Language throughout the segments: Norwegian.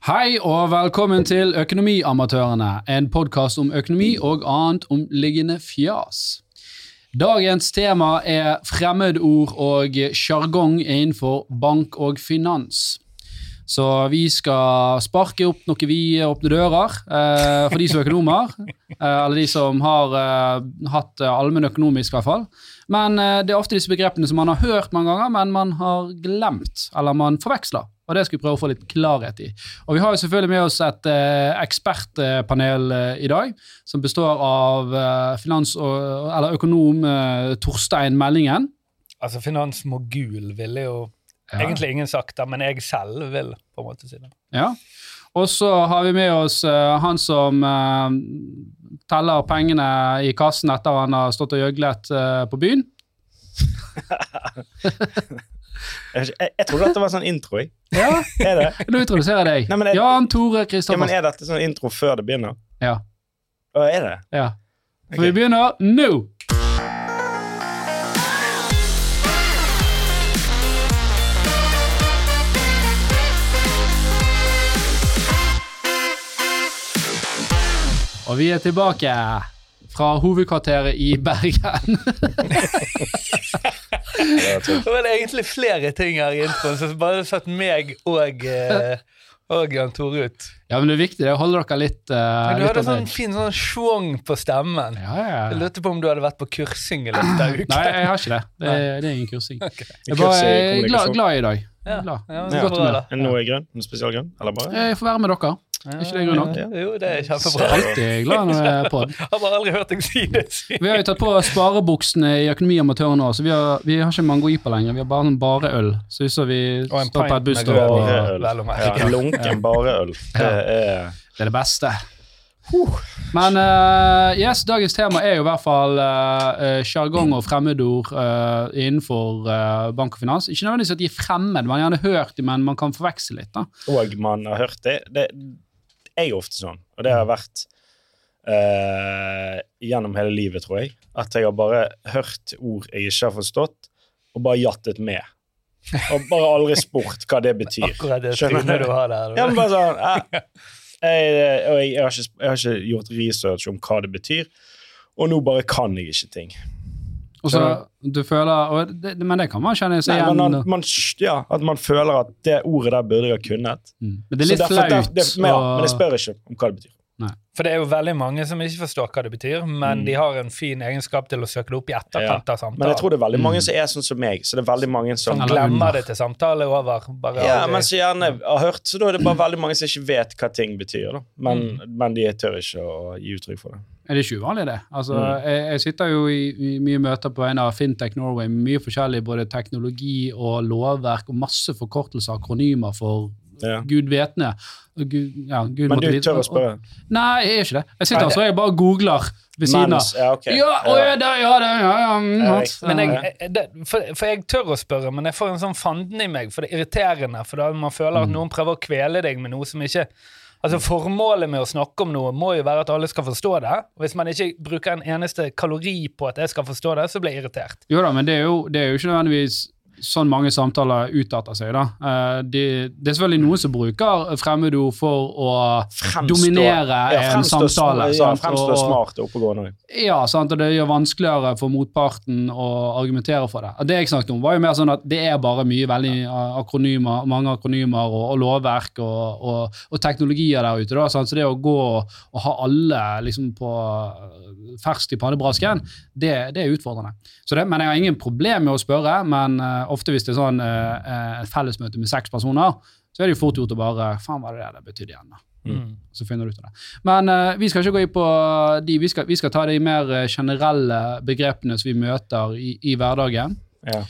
Hei og velkommen til Økonomiamatørene, en podkast om økonomi og annet omliggende fjas. Dagens tema er fremmedord og sjargong innenfor bank og finans. Så vi skal sparke opp noen vide åpne dører eh, for de som er økonomer. Eh, eller de som har eh, hatt eh, allmennøkonomisk, i hvert fall. Men eh, det er ofte disse begrepene som man har hørt mange ganger, men man har glemt, eller man forveksler. Og det skal vi prøve å få litt klarhet i. Og vi har jo selvfølgelig med oss et eh, ekspertpanel i dag, som består av finans- og, eller økonom Torstein Meldingen. Altså finansmogul ville jo Ja. egentlig ingen sagt det, men jeg selv vil på en måte si det. Ja. Og så har vi med oss uh, han som uh, teller pengene i kassen etter han har stått og gjøglet uh, på byen. Jeg, jeg, jeg trodde dette var sånn intro. Jeg. Ja, Er det? Nå introduserer jeg deg. Nei, men jeg- Jan Tore Ja, men er dette sånn intro før det begynner? Ja. Og er det? ja. For okay. vi begynner nå. Og vi er tilbake fra hovedkvarteret i Bergen. Det var egentlig flere ting her i introen, så bare satt meg og, eh, og Jan Tore ut. Ja, men det er viktig det å holde dere litt, uh, du litt hadde sånn fin sånn schwung på stemmen. Ja, ja, Jeg ja. lurte på om du hadde vært på kursing i løpet av uken. Nei, jeg har ikke det. Det er, det er ingen kursing. Okay. Jeg er bare jeg er glad, glad i dag. Ja, Glad. ja, men godt humør. Er det noe grønn? Noe spesiell grunn? Eller bare? Jeg får være med dere. Er ikke det grunn nok? Ja, Jo, det er kjempebra. Alltid glad når jeg er på Jeg har bare aldri hørt deg si det. Vi har jo tatt på sparebuksene i Økonomiamatøren nå, så vi har, vi har ikke Mangoipa lenger. Vi har bare sånn bare øl. Så hvis vi står på et busstopp og. En lunken bareøl. Det er Det er det beste. Men uh, yes, dagens tema er jo i hvert fall sjargong uh, og fremmedord eh, innenfor eh, bank og finans. Ikke nødvendigvis at de er fremmed, man har gjerne hørt dem, men man kan forveksle litt. da. Og man har hørt det. Det er jo ofte sånn, og det har vært uh, gjennom hele livet, tror jeg, at jeg har bare hørt ord jeg ikke har forstått, og bare jattet med. Og bare aldri spurt hva det betyr. Akkurat det trynet du? har der. Ja, men bare sånn jeg, jeg, jeg, har ikke, jeg har ikke gjort research om hva det betyr, og nå bare kan jeg ikke ting. Og så du føler, det, Men det kan man kjenne seg igjen man, man, ja, at man føler at det ordet der burde jeg ha kunnet. Mm. Men det er litt derfor- flaut. derfor- det, men, ja, men jeg spør ikke om hva det betyr. For det er jo veldig mange som ikke forstår hva det betyr, men Mm. de har en fin egenskap til å søke det opp i etterkant av samtalen. Men jeg tror det er veldig mange Mm. som er sånn som meg. Så det er veldig mange som Som glemmer det til samtale er over. Bare ja, aldri- men så gjerne har hørt, så da er det bare veldig mange som ikke vet hva ting betyr. Da. Men, men de tør ikke å gi uttrykk for det. Er det ikke uvanlig, det? Altså, Mm. jeg, jeg sitter jo i, i mye møter på en av Fintech Norway mye forskjellig både teknologi og lovverk og masse forkortelser, akronymer for Ja. gud vetende. Gud, ja, Gud Men du tør å spørre? Nei, jeg er ikke det. Jeg sitter Nei, altså og jeg bare googler ved siden av. Ja, okay. Ja, ja, det, ja, det, ja, ja, mm, Ja, Men jeg, jeg- det, for, for jeg tør å spørre, men jeg får en sånn fanden i meg, for det er irriterende. For da man føler at Mm. noen prøver å kvele deg med noe som ikke Altså Formålet med å snakke om noe må jo være at alle skal forstå det. Og Hvis man ikke bruker en eneste kalori på at jeg skal forstå det, så blir jeg irritert. Jo da, men det er jo, det er jo ikke nødvendigvis sånn mange samtaler utarter seg. da. Eh, de, det er selvfølgelig noen som bruker fremmedord for å Fremstå- dominere ja, en samtale. Ja, fremstå Og- smart og oppegående. Ja, sant? og det gjør vanskeligere for motparten å argumentere for det. Det jeg snakket om, var jo mer sånn at det er bare mye veldig akronymer, mange akronymer og, og lovverk og, og, og teknologier der ute. Da, sant? Så det å gå og, ha alle liksom på uh, ferskt i pannebrasken, det, det er utfordrende. Så det, men jeg har ingen problem med å spørre, men uh, ofte hvis det er sånn uh, uh, et fellesmøte med seks personer, så er det jo fort gjort å bare Faen, hva er det det betydde igjen? da? Mm. så finner du ut av det. Men eh, vi skal ikke gå inn på de, vi skal, vi skal ta de mer eh, generelle begrepene som vi møter i, i hverdagen. Ja.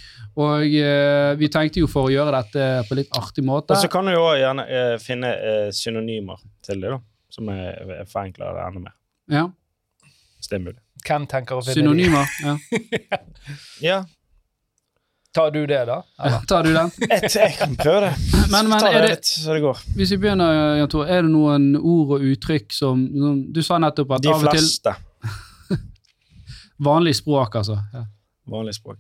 Og eh, vi tenkte jo for å gjøre dette på litt artig måte Og så kan du jo gjerne eh, finne eh, synonymer til det, da. Som er, er forenkler det enda mer. ja, Hvis det er mulig. Hvem tenker å finne de? Synonymer. Ja. Ja, Tar du det, da? Tar du den? jeg, jeg kan prøve det. Men- men Ta er det det- litt så det går. Hvis vi begynner, Jan Tore, er det noen ord og uttrykk som, som Du sa nettopp at De av og til fleste. Vanlig språk, altså. Ja. Vanlig språk.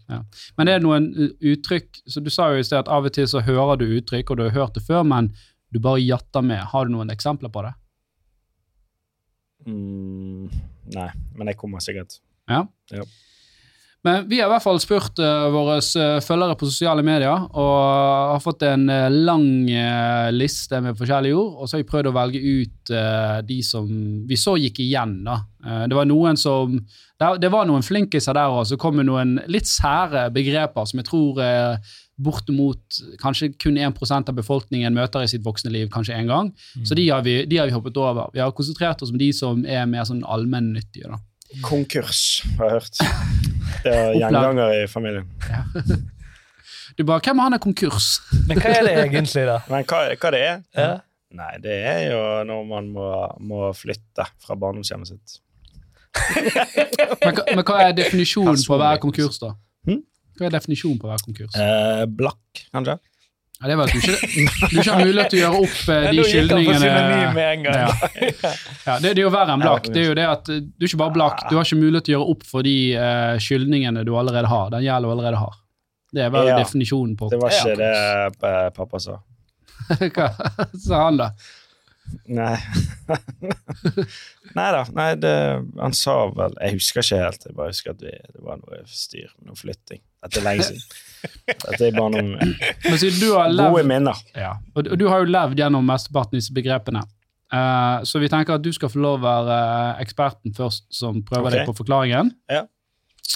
Men er det noen uh, uttrykk så Du sa jo i sted at av og til så hører du uttrykk, og du har hørt det før, men du bare jatter med. Har du noen eksempler på det? Mm, nei, men jeg kommer sikkert. Ja. Ja. Men vi har i hvert fall spurt uh, våre eh, følgere på sosiale medier, og har fått en uh, lang uh, liste med forskjellige ord, og så har vi prøvd å velge ut de som vi så gikk igjen. da. Det var noen som, der, det var noen flinkiser der og så kom det noen litt sære begreper som jeg tror bortimot kanskje kun 1% av befolkningen møter i sitt voksne liv kanskje én gang. Så de har, vi, de har vi hoppet over. Vi har konsentrert oss om de som er mer sånn allmennyttige. Konkurs, har jeg hørt. Det er gjenganger i familien. Du bare, Hvem han er konkurs? Men hva er det egentlig, da? Men hva, hva det er? Ja. Nei, det er jo når man må, må flytte fra barndomshjemmet sitt. Men, hva- men hva er definisjonen på å være konkurs, da? Hm? Hva er definisjonen på å være konkurs? Eh, blakk, kanskje? Ja, det var at du ikke, du ikke har mulighet til å gjøre opp eh, de skyldningene med. Ja. Ja, det, det er jo verre enn blakk. Det er jo det at eh, Du er ikke bare blakk, du har ikke mulighet til å gjøre opp for de eh, skyldningene du allerede har. Den gjelden du allerede har. Det er vel Ja. definisjonen på Det var Ja, ikke det eh, pappa sa. Hva sa han, da? Nei. Nei da. Nei, det, han sa vel Jeg husker ikke helt. Jeg bare husker at vi, det var noe styr, noe flytting. Dette er lenge siden. Dette er bare noen du har gode levd, minner. ja, og, du har jo levd gjennom mesteparten av disse begrepene. Uh, så vi tenker at du skal få lov å være eh, eksperten først som prøver okay. deg på forklaringen. Ja.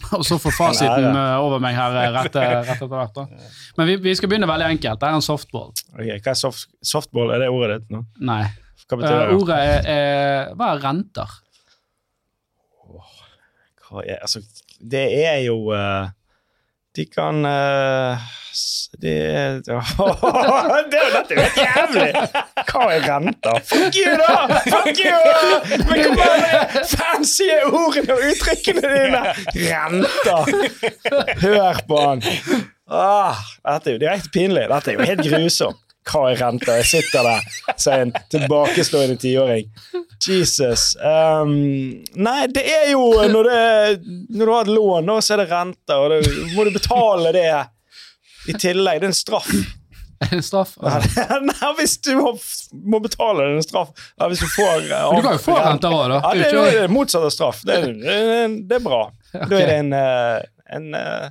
Og så får fasiten eh, over meg her eh, rett, rett etter hvert. da. Men vi, vi skal begynne veldig enkelt. Det er en softball. Ok, Hva er soft, softball? Er det ordet ditt nå? Nei. Hva Eh, betyr det? ordet er, er Hva er renter? Hva er, altså, det er jo eh, De kan eh, er Det dette er jo helt jævlig! Hva er renter? Fuck you, da! Fuck you! Men hva er de fancy ordene og uttrykkene dine? Renter! Hør på han. Ah, dette er jo direkte pinlig. Dette er jo helt grusomt. Hva er renter? Jeg sitter der som en tilbakestående tiåring. Jesus. Um, nei, det er jo når, det, når du har et lån, da, så er det renter, og da må du betale det i tillegg. Det er en straff. En straff? nei, hvis du må, må betale det, er det en straff. Nei, hvis du får uh, Du kan jo få renter òg, da. Ja, det Det er det motsatte av straff. Det det er, det er. Da er det en, eh, en uh,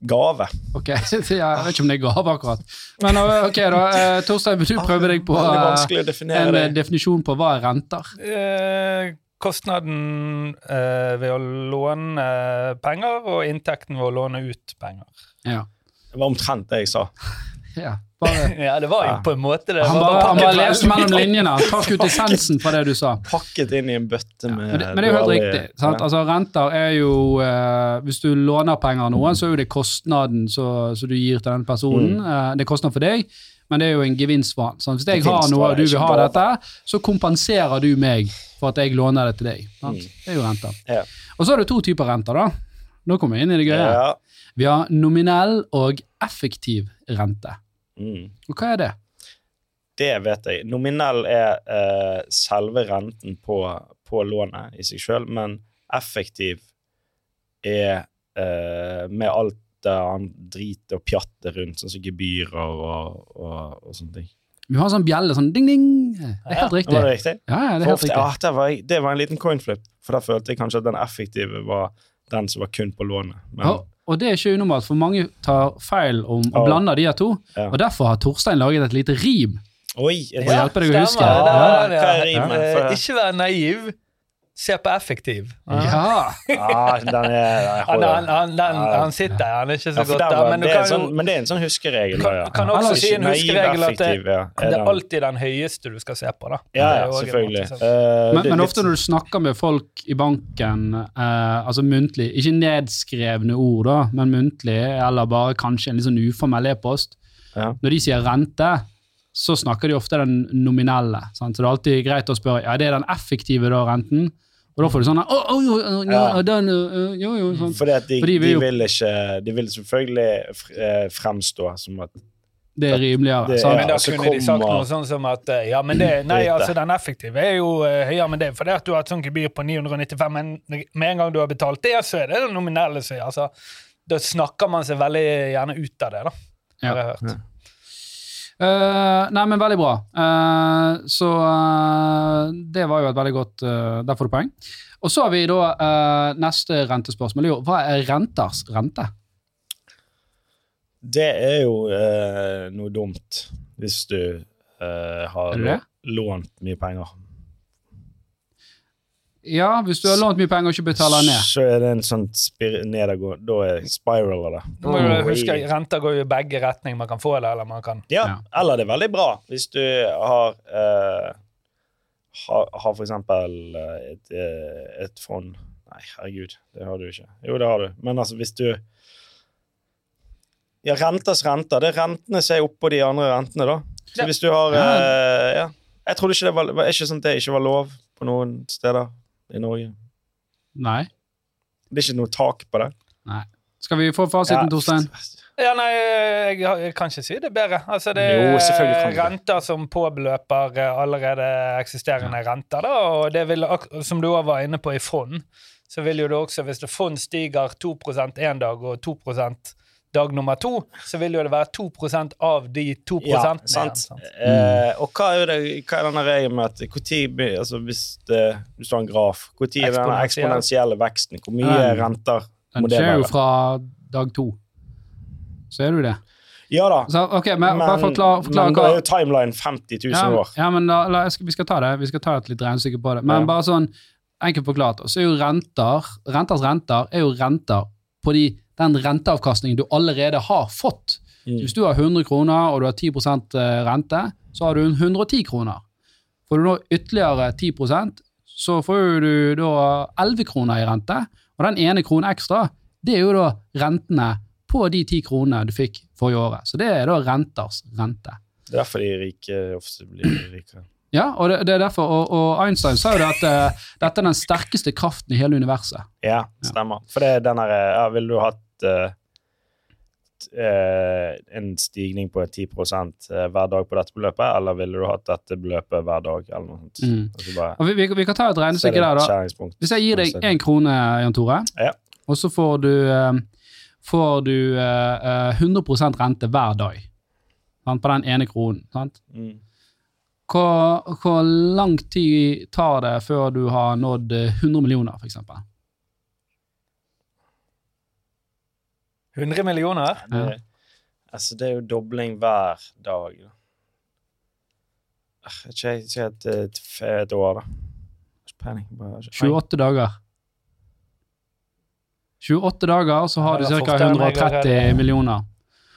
gave. Ok, Jeg vet ikke om det er gave, akkurat. Men uh, ok, da. eh, Torstein, vil du prøve deg på eh, en eh, definisjon på hva er renter? Eh, kostnaden eh, ved å låne penger, og inntekten ved å låne ut penger. Ja. Det var omtrent det jeg sa. ja. Bare, Ja, det var jo Ja. på en måte det. han bare, han bare leste mellom linjene. Trakk ut essensen fra det du sa. Pakket inn i en bøtte med Men det, men det er jo helt riktig. Sant? Altså, renter er jo eh, Hvis du låner penger av noen, så er jo det kostnaden som du gir til den personen. Mm. Eh, det er kostnad for deg, men det er jo en gevinst for han. Sant? Hvis jeg har noe og du vil ha dette, så kompenserer du meg for at jeg låner det til deg. Mm. Det er jo renter. Ja. Og så er det to typer renter, da. Nå kommer vi inn i det gøye. Ja. Vi har nominell og effektiv rente. Mm. Og hva er det? Det vet jeg. Nominell er eh, selve renten på, på lånet i seg sjøl, men effektiv er eh, med alt det andre dritet og pjattet rundt, sånn som gebyrer og, og, og sånne ting. Vi har en sånn bjelle, sånn ding-ding. Det er helt riktig. Var det riktig? Ja, ja, det er helt ofte, riktig. ja, det, var, det var en liten coinflip, for da følte jeg kanskje at den effektive var den som var kun på lånet. Men Ja, og det er ikke unormalt, for mange tar feil om å Ja. blande de her to. Ja. Og derfor har Torstein laget et lite rim. Oi! Er å det, hjelpe deg å huske. Det Ja. det, Hva er rimet? Eh, Ikke vær naiv, se på effektiv. Ja. ah, den er, Han, han, han, han sitter, han er ikke så Ja, godt der der. Men det en kan sånn, men det er en sånn huskeregel. da, kan, ja. kan også si en huskeregel at det. Det er alltid den høyeste du skal se på. da. Ja, selvfølgelig. måte, Eh, Men, er men ofte når du snakker med folk i banken, eh, altså muntlig, ikke nedskrevne ord, da, men muntlig, eller bare kanskje en litt sånn uformell e-post, Ja. når de sier rente, så snakker de ofte den nominelle. Sant? Så det er alltid greit å spørre ja, det er den effektive da, renten. Og da får du sånn å, å, jo, jo, ja, Ja. den, øh, jo, jo, sånn. Fordi at de, Fordi vi de, vil ikke De vil selvfølgelig eh, fremstå som at Det er rimeligere. Det- ja. Men da kunne de sagt noe sånn som at eh, ja, men det, nei, altså den effektive er jo høyere, høyere, men det er fordi at du har et sånt gebyr på 995, men med en gang du har betalt det, så er det det nominelle som. Altså, da snakker man seg veldig gjerne ut av det, da. Ja. Har jeg hørt. Eh, nei, men veldig bra. Uh, så uh, det var jo et veldig godt Der får du poeng. Og så har vi da neste rentespørsmål. Jo, Hva er renters rente? Det er jo noe dumt hvis du har lånt mye penger. Ja, hvis du har lånt mye penger og ikke betaler ned. Så er det en sånn nedadgående Da er spiraler det. Nå må du huske, Renter går jo i begge retninger. Man kan få det, eller man kan Ja, Ja. eller det er veldig bra hvis du har uh, har, har for eksempel eh, et, eh, et fond Nei, herregud, det har du ikke. Jo, det har du. Men altså, hvis du Ja, renters renter. Det er rentene som er oppå de andre rentene, da. Så Ja. hvis du har Ja. eh, Ja. Jeg trodde ikke det var, var ikke sånn at det ikke var lov på noen steder i Norge. Nei. Det er ikke noe tak på det. Nei. Skal vi få fasiten, Ja. Torstein? Ja, nei, jeg, jeg kan ikke si det bedre. Altså, det Jo, er det. renter som påbeløper eh, allerede eksisterende renter, da, og det vil, som du også var inne på i fond, så vil jo det også, hvis det fond stiger 2% en dag og 2 dag nummer to, så vil jo det være 2% av de 2 Ja, igjen, sant. Mm. Eh, og hva er, det, hva er denne regelen med at hvor tid, blir- altså hvis det, du har en graf, tid er Eksponentiell. eksponentielle veksten? Hvor mye um, renter Den må det skjer jo fra dag to. Så er det det. Ja da, Så, ok, men, men, bare forklare, forklar men da er jo timeline 50 000 ja, år. ja, men da, la, jeg skal, vi skal ta det. Vi skal ta et litt regnestykke på det. Men Ja. bare sånn enkelt forklart, så er jo renter Renters renter er jo renter på de, den renteavkastningen du allerede har fått. Mm. Hvis du har 100 kroner og du har 10% rente, så har du 110 kroner. Får du nå ytterligere 10% så får du da 11 kroner i rente. Og den ene kronen ekstra, det er jo da rentene på de 10 kronene du fikk forrige året. Så det er da renters rente. Det er derfor de rike ofte blir rikere. Ja, og det, det er derfor, og, og Einstein sa jo det at uh, dette er den sterkeste kraften i hele universet. Ja, stemmer. For det er den her eh, ja, Ville du hatt eh, eh, en stigning på 10 eh, hver dag på dette beløpet, eller ville du hatt dette beløpet hver dag? eller noe sånt? Mm. Altså vi, vi, vi kan ta et regnestykke der, da. Hvis jeg gir deg én krone, Jan Tore, Ja. og så får du, får du eh, eh, 100 rente hver dag sant, på den ene kronen. Sant? Mm. Hvor, hvor lang tid tar det før du har nådd eh, 100 millioner, f.eks.? 100 millioner? Det, altså, det er jo dobling hver dag. da. Ah, Ikke ikke et, et, et år, da. Peiling. 28 dager. 28 dager, så har Ja, du ca. fortere enn jeg har 130 millioner.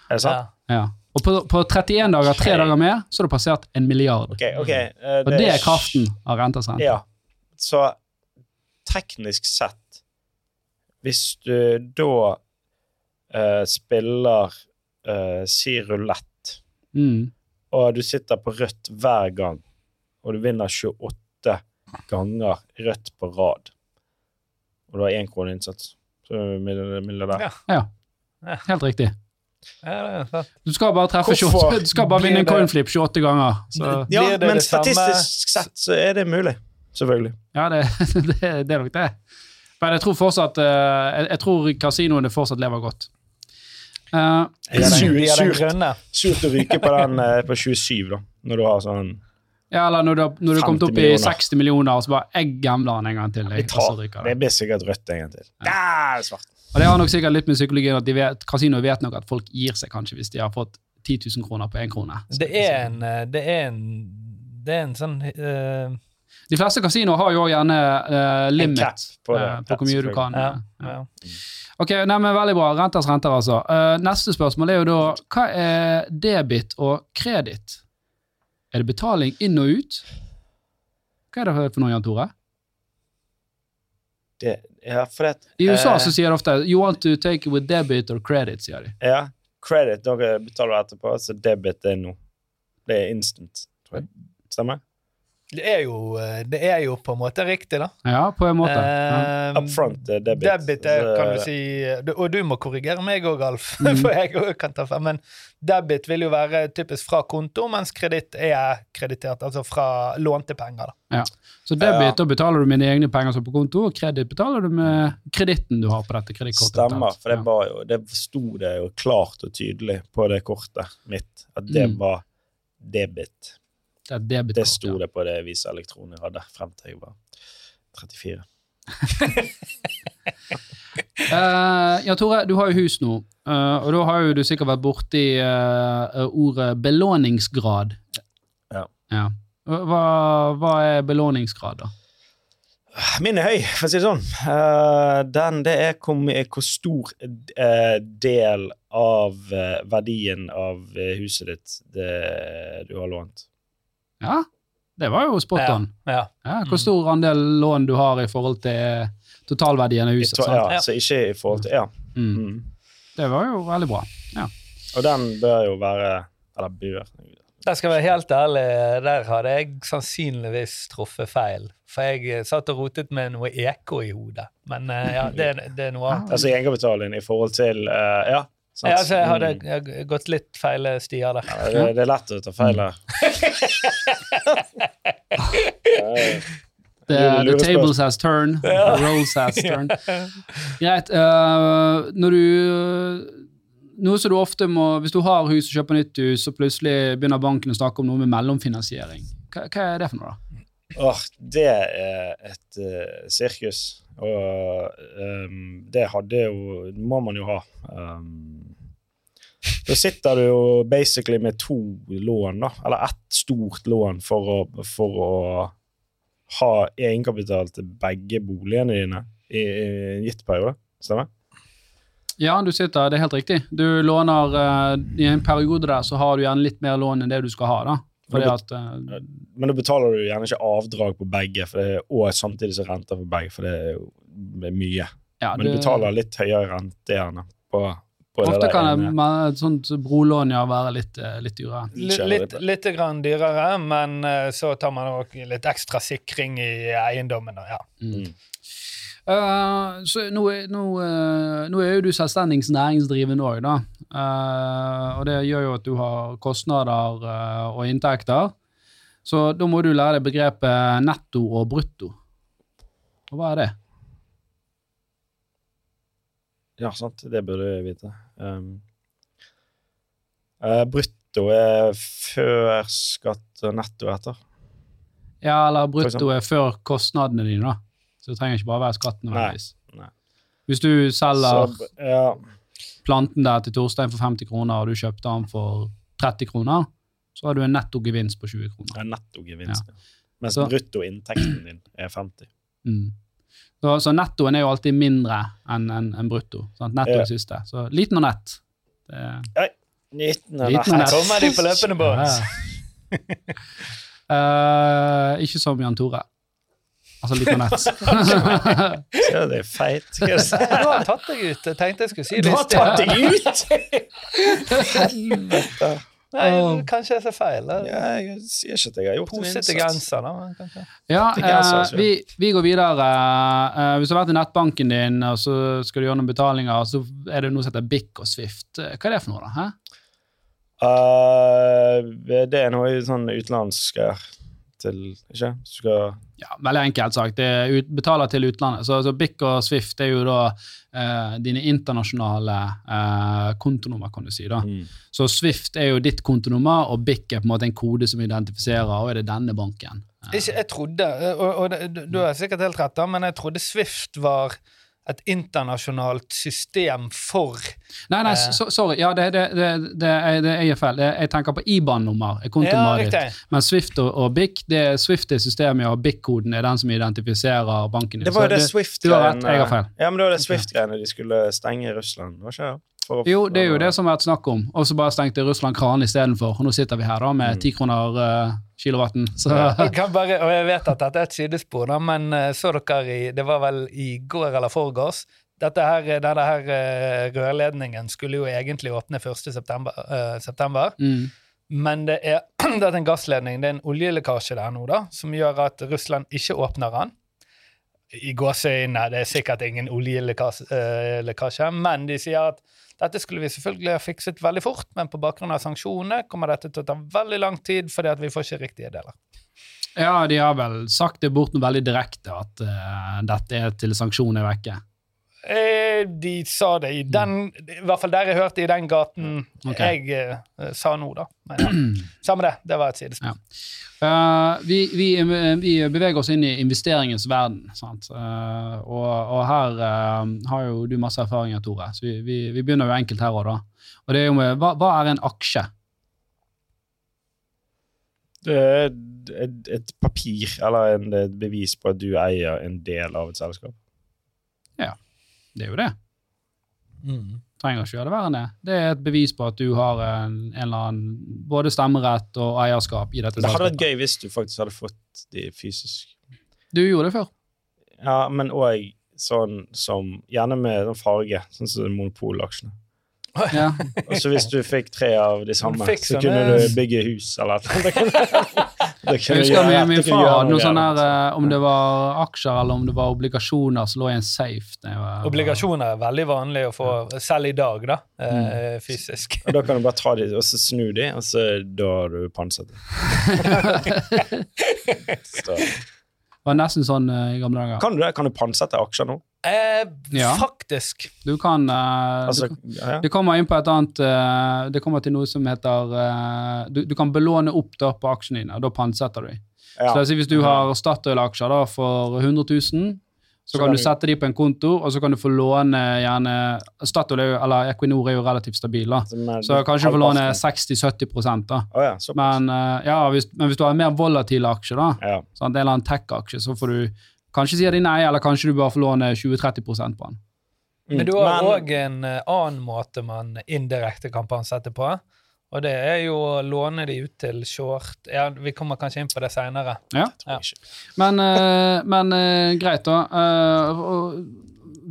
Er det sant? Ja. Ja. Og på, på 31 dager, tre dager mer, så har du passert en milliard. OK. ok. Uh, Og det er kraften av renters rente. Ja. Så teknisk sett, hvis du da eh, spiller uh, si rulett, Mm. og du sitter på rødt hver gang, og du vinner 28 ganger rødt på rad, og du har én krone innsats, så er du mill- milliardær. Ja. Ja, helt riktig. Ja. Du skal bare treffe 28, du skal bare vinne en coinflip 28 ganger. Så, Ja, men statistisk sett så er det mulig. Selvfølgelig. ja, det, det, det er nok det. Men jeg tror fortsatt eh, jeg, jeg tror kasinoene fortsatt lever godt. Eh, er er den surt. å ryke på den eh, på 27, da, når du har sånn ja, eller når du, når du har kommet opp i 60 millioner, og så bare jeg gambler den en gang til. Jeg, tar, det det. blir sikkert rødt en gang til. Der er svart. Og det har nok sikkert litt med psykologien at de vet, kasinoet vet nok at folk gir seg kanskje hvis de har fått 10 000 kroner på én krone. Det er en eh, Det er en, det er en sånn eh, De fleste kasinoer har jo gjerne uh, limit på det. uh, på hvor mye du kan. ja, eh, ja. ja. Ok, nei, men Veldig bra. Renters renter, altså. Uh, neste spørsmål er jo da hva er debit og kreditt? Er det betaling inn og ut? Hva er det for noe, Jan Tore? Det, ja, for det, I USA så sier de ofte 'you want to take it with debit or credit'. sier de. Ja, credit dere betaler etterpå, så debit er nå. Det er instant, tror jeg. Stemmer? Det er, jo, eh, det er jo på en måte riktig, da. Ja, på en måte. Ja. Eh, Up front er debit. Debit er, kan du si du- Og du må korrigere meg òg, Alf, Mm. for jeg kan ta feil. Men debit vil jo være typisk fra konto, mens kreditt er kreditert, altså fra lånte penger. da. Så debit, Ja. da betaler du mine egne penger som på konto, og kreditt betaler du med kreditten du har på dette kredittkortet. Stemmer, for det var jo Det sto det jo klart og tydelig på det kortet mitt at det Mm. var debit. Det er debitkort. Det sto det på det Visa Elektron jeg hadde frem til jeg var 34. uh, ja, Tore, du har jo hus nå, uh, og da har jo du sikkert vært borti uh, ordet belåningsgrad. Ja. ja. Hva, hva er belåningsgrad, da? Min er høy, for å si det sånn. Eh, den, det er hvor, stor eh, del av eh, verdien av eh, huset ditt det, du har lånt. Ja, det var jo spot on. Ja. Ja, hvor stor andel lån du har i forhold til totalverdien av huset. ja, Ja. Så ikke i forhold til Ja. Mm. Mm. Det var jo veldig bra. Og den bør jo være Eller bør Der skal jeg være helt ærlig, der hadde jeg sannsynligvis truffet feil. For jeg eh, satt og rotet med noe eko i hodet. Men eh, ja, det, det er noe annet. Altså egenkapitalen i forhold til uh, Ja. sant? Ja, altså, jeg hadde Mm. jeg gått litt feil stier der. Ja, det, det er lett å ta feil her. The, the tables has turned, the rolls has turned. Greit. Uh, når du Noe som du ofte må Hvis du har hus og kjøper nytt hus, så plutselig begynner banken å snakke om noe med mellomfinansiering. Hva, hva er det for noe, da? Åh, det er et uh, sirkus. Og um, det hadde jo må man jo ha. Ehm, da sitter du jo basically med to lån, da. Eller ett stort lån for å, for å ha egenkapital til begge boligene dine i, i en gitt periode. Stemmer? Ja, du sitter, det er helt riktig. Du låner uh, I en periode der så har du gjerne litt mer lån enn det du skal ha. da. At uh, Men da betaler du gjerne ikke avdrag på begge, det og samtidig så renter på begge, for det er jo mye. ja, Men du betaler litt høyere rente gjerne på, Ofte kan det, et sånt brolån ja, være litt, eh, litt dyrere. Litt, litt, litt grann dyrere, men eh, så tar man òg litt ekstra sikring i eiendommen. Ja. Mm. Uh, så nå, nå, uh, nå er jo du selvstendig næringsdrivende òg, da. Uh, og det gjør jo at du har kostnader eh, og inntekter. Så da må du lære deg begrepet netto og brutto. Og hva er det? Ja, sant. Det burde jeg vite. Um, eh, brutto er før skatt og netto etter. Ja, eller brutto er før kostnadene dine, da. Så det trenger ikke bare være skatten. nødvendigvis. nei. Hvis du selger Så, ja, planten der til Torstein for 50 kroner, og du kjøpte den for 30 kroner, så har du en nettogevinst på 20 kroner. det er nettogevinst. Mens bruttoinntekten din er 50. Mm. Så, så nettoen er jo alltid mindre enn en, en brutto. Sant? Netto Ja. er siste. Så liten og nett. Det er, 19 Liten nett. Her Kommer de på løpende bånd? Ja. uh, ikke som Jan Tore. Altså liten og nett. Ja, det er feit. Du har tatt deg ut. Jeg tenkte jeg skulle si det Du har tatt deg ut! Helvete. Nei, kanskje jeg ser feil. Ja, jeg sier ikke at jeg har gjort en Pose til innsats. genser, da. kanskje. Ja, eh, altså. vi, vi går videre. Eh, hvis du har vært i nettbanken din, og så skal du gjøre noen betalinger, så er det noe som heter BIC og Swift. Eh, Hva er det for noe, da? Eh, det er noe sånn utenlandsk til Ikke? Du skal Ja, Veldig enkelt sagt. Det er ut, betaler til utlandet. Så, så BIC og Swift er jo da eh, dine internasjonale eh, kontonummer, kan du si. da. mm. Så Swift er jo ditt kontonummer, og BIC er på en måte en kode som identifiserer og er det denne banken. Eh, Ikke, jeg trodde, og, og og du, du har sikkert helt rett, da, men jeg trodde Swift var et internasjonalt system for Nei, nei, Eh. sorry. Ja, det, det, det, det, er, det er jeg feil. Jeg tenker på IBAN-nummer. er Ja, ditt. Men Swift og, og BIC, det er Swift er systemet, og BIC-koden er den som identifiserer banken din. Det var jo Så det Swift du har rett, jeg har feil. Ja, men det var det Swift-greiene de skulle stenge Russland, var ikke det? Å- Jo, det er jo det som har vært snakk om. Og så bare stengte Russland kranen istedenfor. Og nå sitter vi her da med Mm. ti kroner uh, kilowatten. Så Jeg kan bare, og jeg vet at dette er et sidespor, men eh, så dere i Det var vel i går eller forgårs. Dette her, denne her eh, rørledningen skulle jo egentlig åpne 1. september. eh, september. mm. Men det er, det er en gassledning, det er en oljelekkasje der nå, da, som gjør at Russland ikke åpner den. I gåseøynene, det er sikkert ingen oljelekkasje, men de sier at dette skulle vi selvfølgelig ha fikset veldig fort, men på bakgrunn av sanksjonene kommer dette til å ta veldig lang tid fordi vi får ikke riktige deler. Ja, de har vel sagt det bort noe veldig direkte, at uh, dette er til sanksjonene er vekke. Eh, de sa det i den I hvert fall der jeg hørte i den gaten okay. jeg eh, sa nå, da. Men ja. Samme det. Det var et sidespill. Ja. Uh, vi, vi, vi beveger oss inn i investeringens verden. Sant? Uh, og, og her uh, har jo du masse erfaringer, Tore. Så vi, vi, vi begynner jo enkelt her òg, da. Og det er jo med, hva, hva er en aksje? Det er et, et papir, eller en, et bevis på at du eier en del av et selskap. Det er jo det. Mm. Trenger ikke gjøre det verre enn det. Det er et bevis på at du har en, en eller annen både stemmerett og eierskap i dette Det hadde vært gøy hvis du faktisk hadde fått de fysisk. Du gjorde det før. Ja, men òg sånn som Gjerne med sånn farge, sånn som monopolaksjene. Ja. Og så hvis du fikk tre av de samme, så kunne du bygge hus eller noe. Det Jeg husker min, far noe sånn der eh, Om det var aksjer eller om det var obligasjoner som lå i en safe. Det var, Obligasjoner er veldig vanlig å få, selv i dag, da, eh, Mm. fysisk. Og da kan du bare ta de og så snu de, og så da har du pansret de. Var nesten sånn eh, i gamle dager. Kan du det? Kan du pantsette aksjer nå? Eh, Ja. Faktisk. Du kan eh, Altså, du, ja, ja. Det kommer inn på et annet eh, Det kommer til noe som heter eh, du, du kan belåne opp da på aksjene dine, og da pantsetter du dem. Ja. Så det vil si Hvis du har Statoil-aksjer for 100 000, så kan du sette de på en konto, og så kan du få låne gjerne Statoil er eller Equinor er jo relativt stabil, da. Men- Så kanskje du får låne 60-70 da. Oh, ja. Men, eh, ja, hvis, men hvis du har en mer volatile aksjer, da, ja. en eller annen tech-aksje, så får du kanskje si de nei, eller kanskje du bare får låne 20-30% på den. Mm. Men du har òg en eh, annen måte man indirekte kan pantsette på. Og det er jo å låne de ut til short Ja, Vi kommer kanskje inn på det seinere. Ja. ja. Men, eh, men eh, greit, da. Eh,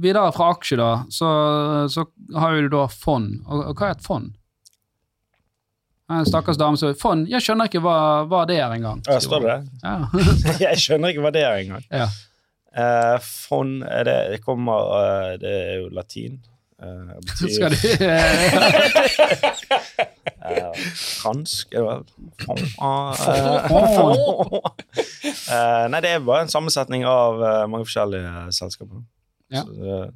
videre fra aksje, da, så, så har jo du da fond. Og, og hva er et fond? En stakkars dame som Fond? Jeg skjønner ikke hva, hva det er engang. Ja, står det det? Ja. Jeg skjønner ikke hva det er engang. ja. Uh, fond er det, det kommer uh, Det er jo latin. Betyr Skal du eh, fransk, ah, eh, Nei, det er bare en sammensetning av mange forskjellige selskaper. Ja. Så,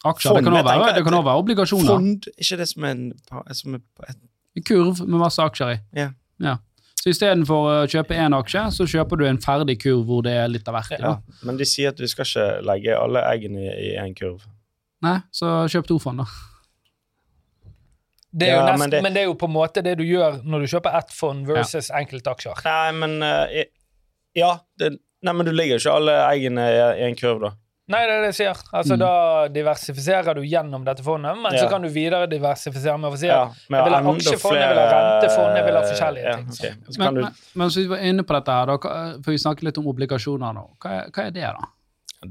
Aksjer. Det kan tenker være, det kan også være obligasjoner. fond, ikke det som er en som er et, En kurv med masse aksjer i. Ja. Så istedenfor å kjøpe én aksje, så kjøper du en ferdig kurv hvor det er litt av hvert ja. Men de sier at du skal ikke legge alle eggene i én kurv. Nei, så kjøp to fond, da. Det er jo Ja, nesten, men men, det- det, er jo på en måte det du gjør når du kjøper ett fond versus enkeltaksjer. Nei, men uh, Ja, det, nei, men du ligger jo ikke alle eggene i, i en kurv, da. Nei, det er det jeg sier. Altså, Mm. Da diversifiserer du gjennom dette fondet, men Ja. så kan du videre diversifisere med å si at ja, jeg vil ha aksjefond, jeg vil ha rentefond, jeg vil ha forskjellige ja, ting. Okay. Så Men, kan du, men, men så vi var inne på dette her, da, for vi snakket litt om obligasjoner nå. Hva er, hva er det, da?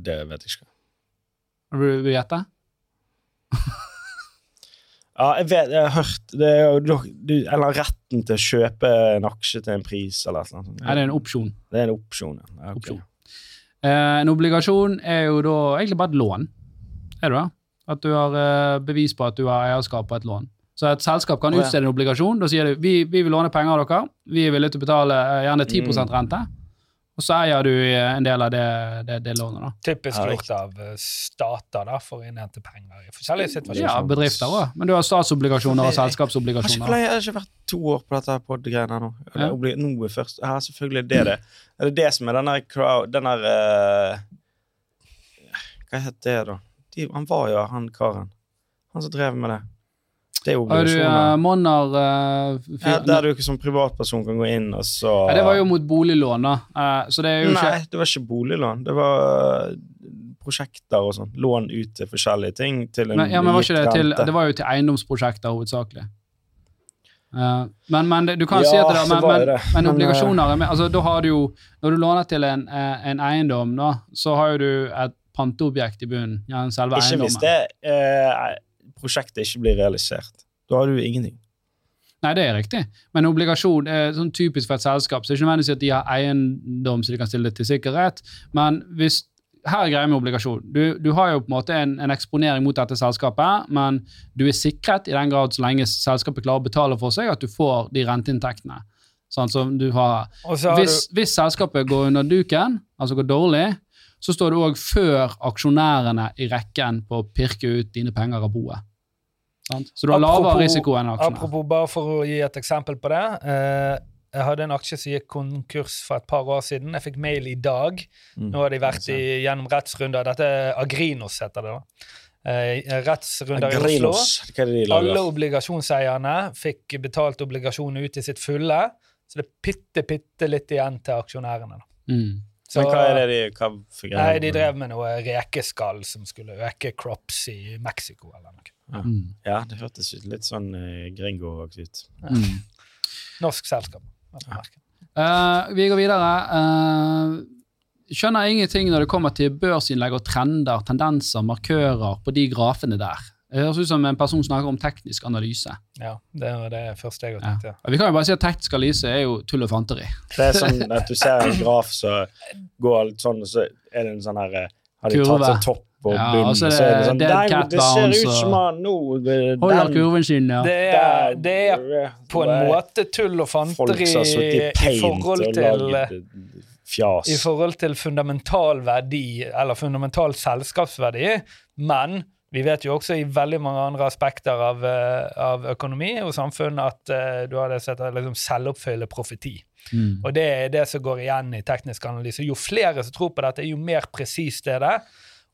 det vet jeg ikke. Vil du gjette? Ja, jeg vet, jeg har hørt det er jo du- Eller retten til å kjøpe en aksje til en pris, eller et eller annet. det Er en opsjon? Det er en opsjon, ja. ja. ok. Opsjon. Eh, en obligasjon er jo da egentlig bare et lån. Er det det? At du har eh, bevis på at du har eierskap på et lån. Så et selskap kan ja. utstede en obligasjon. Da sier du vi, vi vil låne penger av dere, vi er villige til å betale eh, gjerne 10% Mm. Og så eier du eh, en del av det, det, det lånet. da. Typisk gjort av eh, stater da, for å innhente penger i forskjellige situasjoner. Ja, bedrifter òg. Men du har statsobligasjoner og Har ikke, jeg selskapsobligasjoner. har ikke vært to år på dette podgreiene nå? Ja. Noe først Ja, selvfølgelig det er det. Er det det som er den der crowd Den der uh, Hva het det, da? De, han var jo han karen. Han som drev med det. Det er jo Har du uh, obligasjoner. Monner uh, Ja, der du ikke som privatperson kan gå inn, og så Ja, det var jo mot boliglån, da. Uh, så det er jo Nei, ikke det var ikke boliglån. Det var eh, prosjekter og sånn. Lån ut til forskjellige ting. Til en men, ja, men var ikke det, til, det var jo til eiendomsprosjekter hovedsakelig. Uh, men, men du kan Ja, si at det, det men, men, det. men Men, obligasjoner er altså, Da har du jo Når du låner til en, en eiendom, da, så har jo du et panteobjekt i bunnen. Ja, selve Ikke hvis det eh, prosjektet ikke blir realisert. Da har du ingenting. Nei, det er riktig. Men obligasjon er sånn typisk for et selskap. Så det er ikke nødvendigvis at de har eiendom så de kan stille det til sikkerhet. Men hvis her er greia med obligasjon. Du, du har jo på en måte en, en eksponering mot dette selskapet, men du er sikret i den grad så lenge selskapet klarer å betale for seg, at du får de renteinntektene. Sånn som du har så har hvis, hvis selskapet går under duken, altså går dårlig, så står du òg før aksjonærene i rekken på å pirke ut dine penger av boet. Sant? Så du har lavere Apropos- risiko enn aksjene. Apropos, bare for å gi et eksempel på det. Eh, jeg hadde en aksje som gikk konkurs for et par år siden. Jeg fikk mail i dag. Mm. Nå har de vært i, gjennom rettsrunder. Dette er Agrinos, heter det da. Eh, rettsrunder i Oslo. Alle obligasjonseierne fikk betalt obligasjoner ut i sitt fulle. Så det er bitte, bitte litt igjen til aksjonærene. da. Mm. Så, Men hva er det de hva? Nei, de drev med noe rekeskall som skulle øke crops i Mexico eller noe. Mm. Ja, det hørtes litt sånn uh, gringo ut. Mm. Norsk selskap. Eh, vi går videre. Uh, skjønner ingenting når det kommer til børsinnlegg og trender, tendenser, markører på de grafene der. Det høres ut som en person snakker om teknisk analyse. Ja, det var det første jeg Ja. ja. Vi kan jo bare si at teknisk analyse er jo tull og fanteri. Det er sånn at du ser en graf som går litt sånn, og så er det en sånn her eh, Har de Kurve. tatt seg topp og Ja, bunn, altså det, så er er det sånn Nei, det ser ut som han nå eh, Holder den kurven sin, ja. Det er, det er på en måte tull og fanteri i forhold til eh, fjas. i forhold til fundamental verdi, eller fundamental selskapsverdi, men vi vet jo også i veldig mange andre aspekter av, eh, av økonomi og samfunn at uh, du har det som heter liksom selvoppfyllende profeti. Mm. Og det er det som går igjen i teknisk analyse. Jo flere som tror på dette, jo mer presist er det,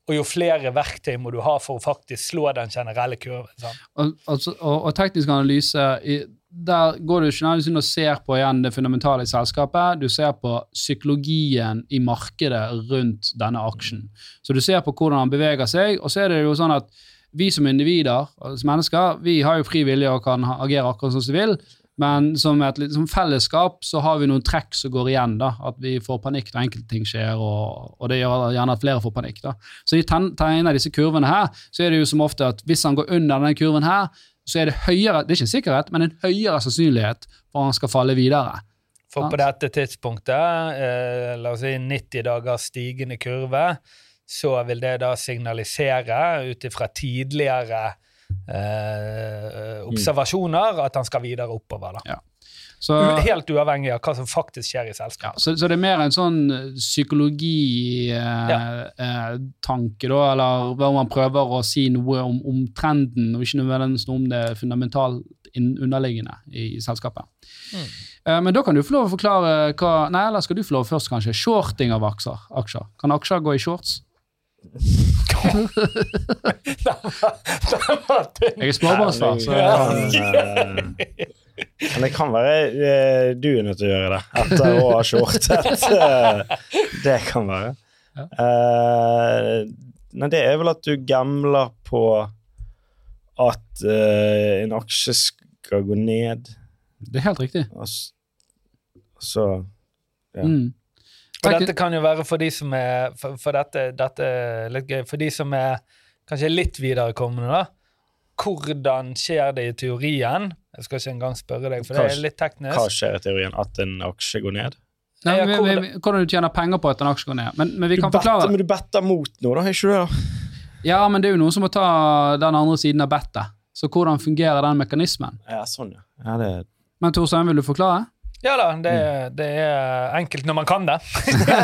og jo flere verktøy må du ha for å faktisk slå den generelle kurven. Sant? Og, altså, og, og teknisk analyse, i, der går du generelt inn og ser på igjen det fundamentale i selskapet. Du ser på psykologien i markedet rundt denne aksjen. Så du ser på hvordan han beveger seg, og så er det jo sånn at vi som individer, som mennesker, vi har jo fri vilje og kan agere akkurat som vi vil, men som et som fellesskap så har vi noen trekk som går igjen. da, At vi får panikk når enkelte ting skjer, og, og det gjør gjerne at flere får panikk. da. Så i tegner disse kurvene her, så er det jo som ofte at hvis han går under denne kurven her, så er det høyere, det er ikke sikkerhet, men en høyere sannsynlighet for at han skal falle videre. For på dette tidspunktet, eh, la oss si 90 dager stigende kurve, så vil det da signalisere ut ifra tidligere eh, observasjoner at han skal videre oppover. da. Så, Helt uavhengig av hva som faktisk skjer i ja, selskapet. så, så det er mer en sånn psykologitanke, eh, eh, tanke da, eller hvor man prøver å si noe om, om trenden, og ikke nødvendigvis noe om det fundamentalt underliggende i, i selskapet. Mm. Eh, men da kan du få lov å forklare hva Nei, eller skal du få lov først, kanskje? Shorting av aksjer. aksjer. Kan aksjer gå i shorts? Den var- den var. Jeg er småbarnsfar, så Ja. Men, det kan være eh, du er nødt til å gjøre det etter å ha shortet. Eh, det kan være. Ja. Eh, nei, det er vel at du gambler på at en aksje skal gå ned. det er helt riktig. Og så Ja. Mm. Og dette kan jo være for de som er For, for dette, dette er litt gøy. For de som er kanskje litt viderekommende, da. Hvordan skjer det i teorien? Jeg skal ikke engang spørre deg, for det er litt teknisk. Hva skjer i teorien? At en aksje går ned? Nei, Ja, vi- hvordan- vi- hvordan du tjener penger på at en aksje går ned. Men, men vi kan better, forklare men du better mot noe, da? Ikke du det? Ja, men det er jo noen som må ta den andre siden av bettet. Så hvordan fungerer den mekanismen? Ja, sånn, ja. ja det, Men Torstein, vil du forklare? Ja da, det, det er enkelt når man kan det.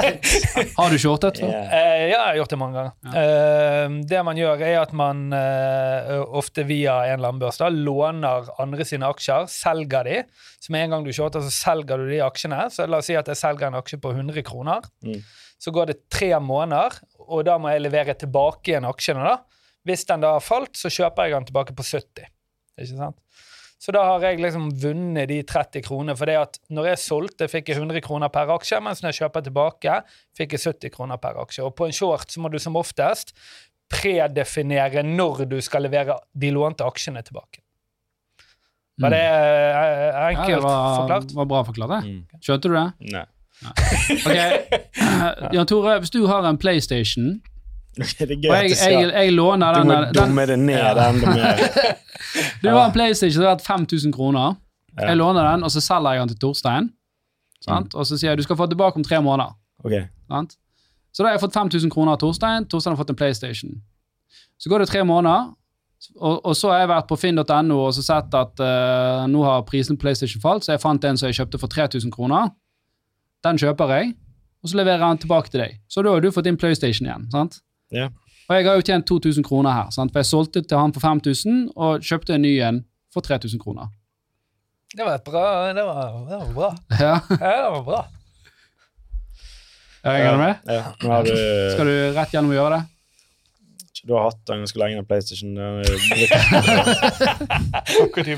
Har du shortet? ja. Eh, ja, jeg har gjort det mange ganger. Eh, det man gjør, er at man eh, ofte via en eller annen børs da, låner andre sine aksjer, selger de. Så med en gang du shorter, så selger du de aksjene. Så la oss si at jeg selger en aksje på 100 kroner. Mm. Så går det tre måneder, og da må jeg levere tilbake igjen aksjene. da. Hvis den da har falt, så kjøper jeg den tilbake på 70. Ikke sant? Så da har jeg liksom vunnet de 30 kronene. For det at når jeg solgte, fikk jeg 100 kroner per aksje, mens når jeg kjøper tilbake, fikk jeg 70 kroner per aksje. Og på en short så må du som oftest predefinere når du skal levere de lånte aksjene tilbake. Var det enkelt Ja, det var, forklart? var bra forklart. det. Mm. Skjønte du det? Nei. Ok, Jan Tore, hvis du har en PlayStation, Det er og gøy at jeg, jeg, jeg låner Du må der- den, dumme det ned Ja. enda mer. Du har en PlayStation som er verdt 5000 kroner. Ja. Jeg låner den, og så selger jeg den til Torstein. Sant? Og så sier jeg du skal få den tilbake om tre måneder. Okay. Sant? Så da har jeg fått 5000 kroner av Torstein. Torstein har fått en PlayStation. Så går det tre måneder, og, og så har jeg vært på finn.no og så sett at uh, nå har prisen på PlayStation falt, så jeg fant en som jeg kjøpte for 3000 kroner. Den kjøper jeg. og så leverer han tilbake til deg. Så da har du fått inn PlayStation igjen. sant? Ja. Og jeg har jo tjent 2000 kroner her, sant? for jeg solgte til han for 5000 og kjøpte en ny en for 3000 kroner. Det var bra Det var, det var bra. Ja, Ja, det var bra. er du med? Ja. Skal du rett gjennom og gjøre det? Du har hatt den ganske lenge, den PlayStation. Når.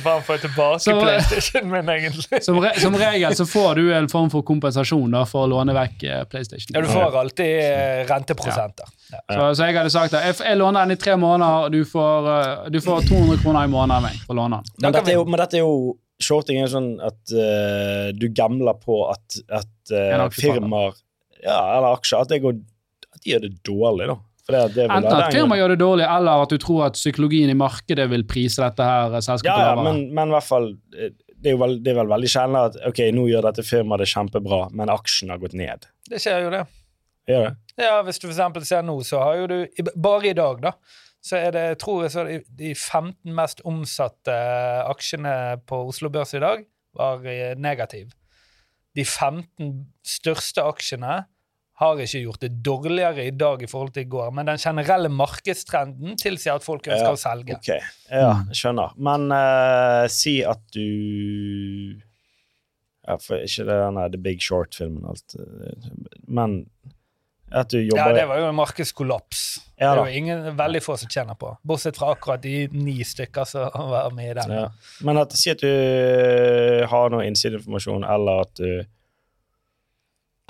Faen får tilbake som, PlayStation min, egentlig. Som, re som regel så får du en form for kompensasjon da, for å låne vekk eh, PlayStation. Ja, du får alltid eh, renteprosenter. Ja. Så, så jeg hadde sagt at jeg, jeg låner den i tre måneder, og du får, eh, du får 200 kroner i måneden av meg for å låne den. Men dette er jo, men dette er jo Shorting er sånn at uh, du gambler på at, at uh, firmaer ja, eller aksjer at, det går, at de gjør det dårlig, da. For det, det vil Enten at firmaet gjør det dårlig, eller at du tror at psykologien i markedet vil prise dette her eh, selskapet ja, ja, lavere. men, men i hvert fall eh, det er jo vel, det er vel veldig sjelden at ok, nå gjør dette firmaet det kjempebra, men aksjen har gått ned. Det skjer jo, det. Gjør det? Ja, Hvis du eksempel ser nå, så har jo du Bare i dag, da. Så er det, tror jeg så er det de 15 mest omsatte aksjene på Oslo Børs i dag var eh, negativ. De 15 største aksjene har ikke gjort det dårligere i dag i forhold til i går, men den generelle markedstrenden tilsier at folk ønsker Ja, å selge. Ok, ja, skjønner. Men uh, si at du Ja, for ikke det denne The Big Short-filmen alt eh, Men at du jobber Ja, det var jo en markedskollaps. Ja det er jo ingen, veldig få som tjener på. Bortsett fra akkurat de ni stykker som var med i den. Ja. Men at, si at du har noe innsideinformasjon, eller at du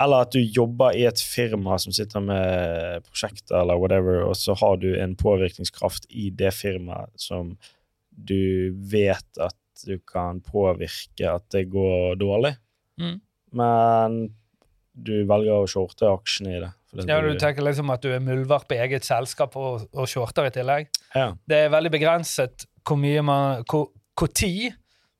Eller at du jobber i et firma som sitter med prosjekter eller whatever, og så har du en påvirkningskraft i det firmaet som du vet at du kan påvirke at det går dårlig, Mm. men du velger å shorte aksjene i det. Ja, du tenker liksom at du er muldvarp i eget selskap og, og shorter i tillegg. ja. Det er veldig begrenset hvor mye man tid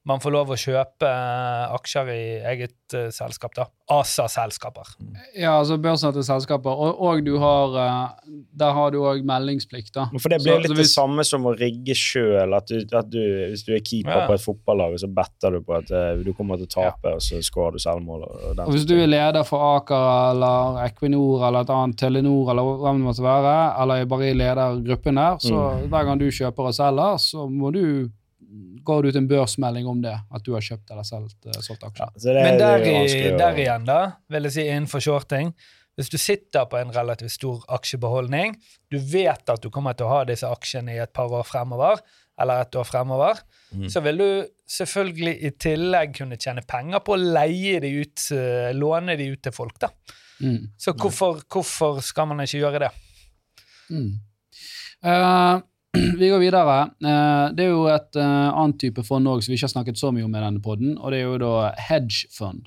man får lov å kjøpe eh, aksjer i eget uh, selskap. da. ASA-selskaper. Ja, altså børsnette selskaper, og, og du har uh, Der har du òg meldingsplikt, da. For det blir Så- litt så det samme som å rigge sjøl. At, at du, hvis du er keeper Ja. på et fotballag, så better du på at uh, du kommer til å tape, og så skårer du selvmål. Og, og Og hvis du er leder for Aker eller Equinor eller et annet Telenor eller hvem det måtte være, eller er bare i ledergruppen der, så Mm. hver gang du kjøper og selger, så må du går du ut en børsmelding om det, at du har kjøpt eller solgt, eh, solgt aksjer. Ja, det, Men er der, i, der igjen, da, vil jeg si innenfor shorting Hvis du sitter på en relativt stor aksjebeholdning, du vet at du kommer til å ha disse aksjene i et par år fremover, eller et år fremover, mm. så vil du selvfølgelig i tillegg kunne tjene penger på å leie de ut, eh, låne de ut til folk. da. Mm. Så hvorfor, hvorfor skal man ikke gjøre det? Mm. Eh, vi går videre. Eh, det er jo et uh, annet type fond òg som vi ikke har snakket så mye om i denne podden, og det er jo da hedgefund.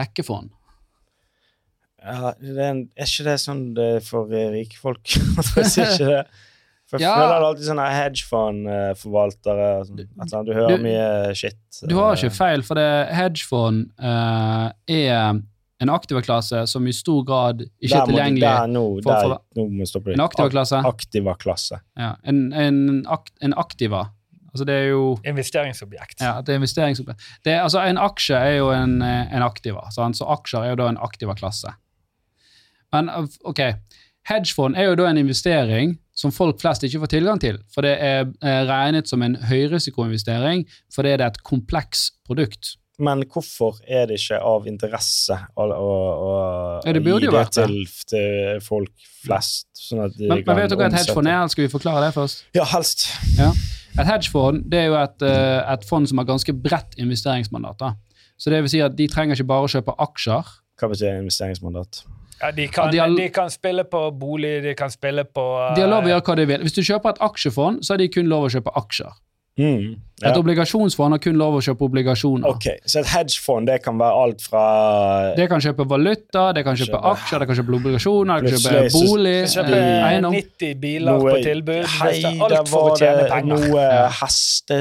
Hekkefond. ja, det er, en, er ikke det sånn det er for eh, rike folk? Sier ikke det. For jeg Ja. føler det alltid sånne hedgefond-forvaltere. Sånn, et eller du hører Du- mye shit. Du har eh, ikke feil, for det hedgefond uh, er en aktivaklasse som i stor grad ikke der er tilgjengelig. Der, nå, for- der, for- nå må jeg stoppe En aktivaklasse? Aktiva-klasse. Ja, en, en, en aktiva. Altså det er jo Investeringsobjekt. ja, det er investeringsobjekt. Det er, altså en aksje er jo en, eh, en aktiva, sant? så aksjer er jo da en aktiva klasse. Men ok, hedgefond er jo da en investering som folk flest ikke får tilgang til, for det er eh, regnet som en høyrisikoinvestering fordi det er et kompleks produkt. Men hvorfor er det ikke av interesse å, å, å, Ja, det gi det vært det. til, til folk flest? Sånn at de Men, kan men vet du hva et hedgefond er? Skal vi forklare det først? Ja, helst. Et hedgefond det er jo et, eh, et fond som har ganske bredt investeringsmandat. da. Så det vil si at De trenger ikke bare å kjøpe aksjer. Hva betyr investeringsmandat? Ja, de, kan, de har- de kan spille på bolig, de kan spille på De har lov å eh, gjøre hva de vil. Hvis du kjøper et aksjefond, så har de kun lov å kjøpe aksjer. Mm, Et obligasjonsfond har kun lov å kjøpe obligasjoner. Ok, Så et hedgefond det kan være alt fra Det kan kjøpe valuta, det kan kjøpe Kjøpe- aksjer, det kan kjøpe obligasjoner, det kan kjøpe så- bolig, Kan kjøpe eh, eiendom. 90 biler på tilbud. Hei, er der alt for var å tjene det penger. noe Ja. heste...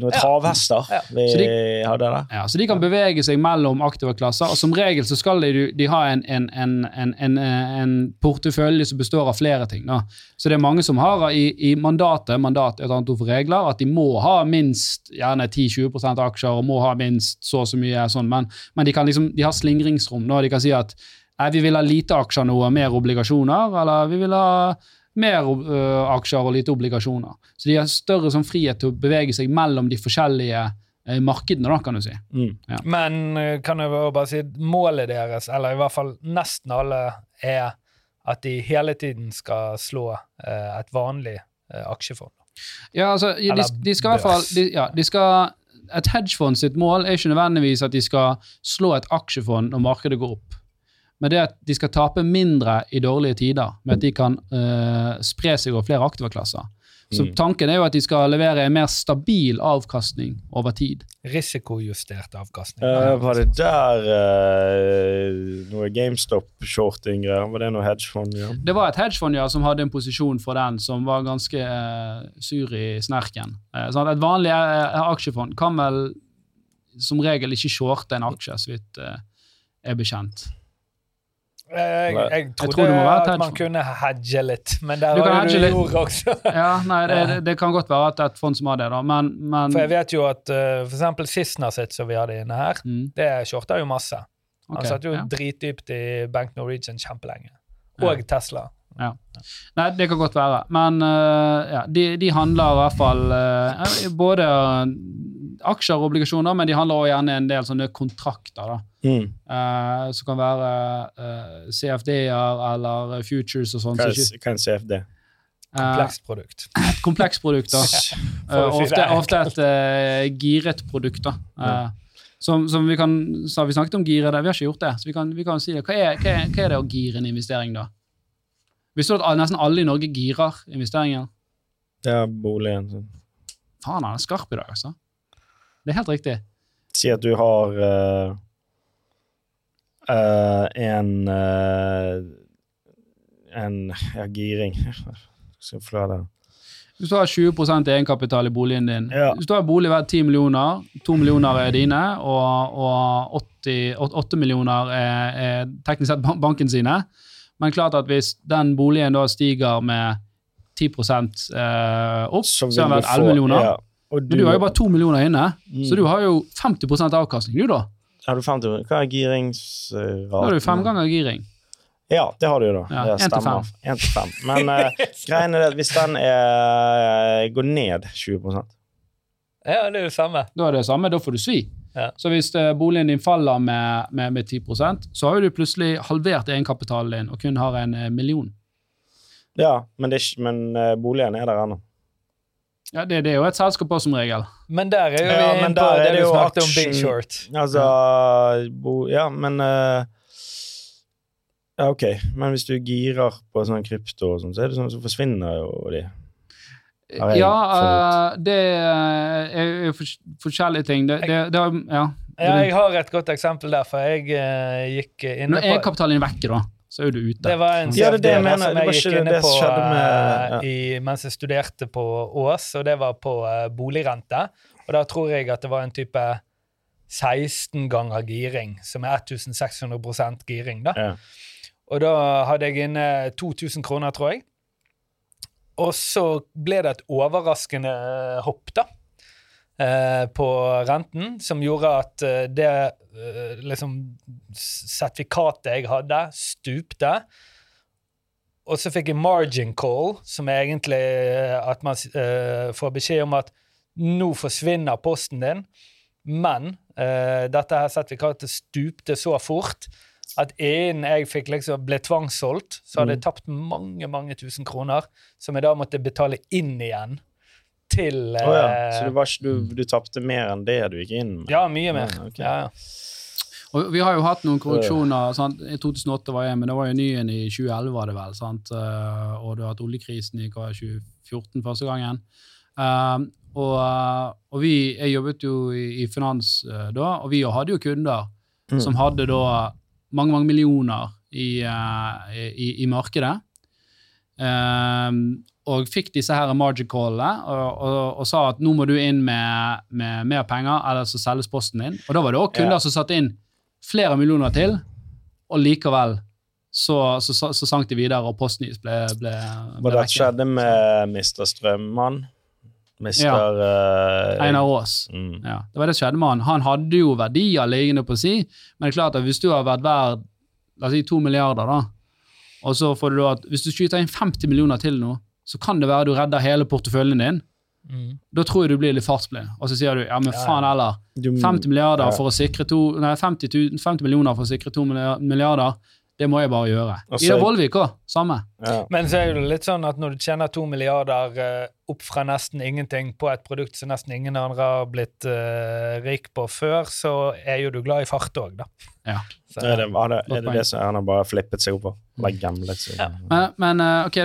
Noe Ja. travhester Ja. vi Så hadde der. Ja, så de kan bevege seg mellom aktive klasser, og som regel så skal de, de ha en, en, en, en, en, en portefølje som består av flere ting. Da. Så det er mange som har i, i mandatet, mandat er et annet ord for regler, at de må ha minst gjerne 10-20 av aksjer og må ha minst så og så mye, sånn, men, men de, kan liksom, de har slingringsrom. Da. De kan si at nei, vi vil ha lite aksjer nå og mer obligasjoner, eller vi vil ha mer ø, aksjer og lite obligasjoner. Så de har større sånn, frihet til å bevege seg mellom de forskjellige eh, markedene, da, kan du si. Mm. Men eh, kan jeg bare si målet deres, eller i hvert fall nesten alle, er at de hele tiden skal slå eh, et vanlig aksjefond. Ja, altså, de, de skal i hvert fall de, ja, de skal, Et hedgefond sitt mål er ikke nødvendigvis at de skal slå et aksjefond når markedet går opp, men det at de skal tape mindre i dårlige tider, med at de kan uh, spre seg over flere aktivaklasser. Så Mm. tanken er jo at de skal levere en mer stabil avkastning over tid. Risikojustert avkastning. Uh, var det der uh, noe GameStop-shorting-greier? Var det noe hedgefond? Ja? Det var et hedgefond ja, som hadde en posisjon for den som var ganske uh, sur i snerken. Sånn et vanlig aksjefond kan vel som regel ikke shorte en aksje, så vidt eh, er bekjent. Eh, Jeg, jeg trodde jeg være at man kunne hedge litt, men der har jo du jord også. Ja, nei, det, det, kan godt være at det er et fond som har det, da, men, men For jeg vet jo at uh, for eksempel Sissener sitt, som vi hadde inne her, mm, det shorta jo masse. ok, Han satt jo ja. dritdypt i Bank Norwegian kjempelenge. Ja. Og Tesla. Nei, det kan godt være, men uh, ja, de, de handler i hvert fall uh, både eh, aksjer og obligasjoner, men de handler også gjerne en del sånne kontrakter, da. Mm. eh, som kan være eh, CFD-er eller futures og sånn. Hva er, hva er en CFD? Kompleksprodukt Komplekst produkt. et komplekst produkt, da. Eh, si ofte, ofte et eh, giret produkt, da. Eh, som, som vi kan, så har vi snakket om girede, vi har ikke gjort det. Så vi kan, vi kan si det. Hva er, hva, er, hva er det å gire en investering, da? Visste du at nesten alle i Norge girer investeringer? Ja, boligen. Faen, han er skarp i dag, altså. Det er helt riktig. Si at du har uh, uh, en uh, En ja, giring Skal jeg? Hvis du har 20 egenkapital i boligen din Ja. Hvis du har en bolig verdt 10 millioner, 2 millioner er dine, og, og 80, 8 millioner er, er teknisk sett banken sine. Men klart at hvis den boligen da stiger med 10 eh, opp, så, så har den vært 11 millioner. Ja, og Men du har jo bare to millioner inne, Mm. så du har jo 50% avkastning, du, da. Har du 50, Hva er giringsraten? Da har du fem ganger giring. Ja, det har du jo, da. Ja, det til stemmer. En til fem. Men uh, greien er at hvis den er, går ned 20% Ja, det er det samme. Da er det samme, da får du svi. Ja. Så hvis eh, boligen din faller med, med, med 10% så har du plutselig halvert egenkapitalen din og kun har en eh, million. Ja, men, det men boligen er der ennå. Ja, det, det er jo et selskap også, som regel. Men der er jo Ja, vi inne på det det du snakket om Big Short. Altså bo, Ja, men uh, Ja, OK. Men hvis du girer på sånn krypto og sånn, så er det sånn så forsvinner jo de. Ja, eh, det er jo forskjellige ting. Det, det, det, ja. Ja, jeg har et godt eksempel der, for jeg uh, gikk inne Nå på kapitalen din er vekke, da, så er du ute. Det var en Ja, det det jeg mener. som Det var jeg ikke gikk inne det på som skjedde med- eh, ja. i, mens jeg studerte på Ås, og det var på eh, boligrente. Og da tror jeg at det var en type 16 ganger giring, som er 1600% giring. da. Ja. Og da hadde jeg inne 2000 kroner, tror jeg. Og så ble det et overraskende hopp, da. eh, På renten, som gjorde at det liksom sertifikatet jeg hadde, stupte. Og så fikk jeg margin call, som er egentlig eh, at man uh, får beskjed om at nå forsvinner posten din, men uh, dette her sertifikatet stupte så fort at innen jeg fikk liksom ble tvangssolgt, så hadde jeg tapt mange mange tusen kroner, som jeg da måtte betale inn igjen til Å ja. eh, Så du, var du, du tapte mer enn det du gikk inn med? Ja, mye mer. Ja, okay. Ja, ja. Og vi har jo hatt noen korreksjoner. Sant? I 2008 var jeg, men det var jo nyen i 2011, var det vel. Sant? Eh, og du har hatt oljekrisen i 2014 første gangen. Um, og, og vi, jeg jobbet jo i, i finans eh, da, og vi hadde jo kunder Mm. som hadde da mange, mange millioner i, eh, i, i markedet. Um, og fikk disse her margin callene og, og, og sa at nå må du inn med, med mer penger, eller så selges posten din. Og da var det òg kunder Ja. som satte inn flere millioner til, og likevel så, så, så, så sank de videre, og posten deres ble, ble, ble det vekke. skjedde med Mr. Strømmann? Mister eh, Einar Aas. Mm. Ja, det var det som skjedde med han. Han hadde jo verdier liggende på si, men det er klart at hvis du har vært verd la oss si to milliarder, da, og så får du da at hvis du skyter inn 50 millioner til nå, så kan det være du redder hele porteføljen din. Mm. Da tror jeg du blir litt fartsblind, og så sier du ja, men faen eller heller. 50 milliarder for å sikre to, nei, 50, 50 millioner for å sikre to milliarder, det må jeg bare gjøre. Ida Vollvik òg, samme. Ja. Men så er det litt sånn at når du tjener to milliarder eh, opp fra nesten ingenting på et produkt som nesten ingen andre har blitt uh, rik på før, så er jo du glad i fart òg, da. Ja. Så, Er det, er det, er det det som han har bare flippet seg opp på? Bare gamblet seg. Ja. Men, men eh, ok,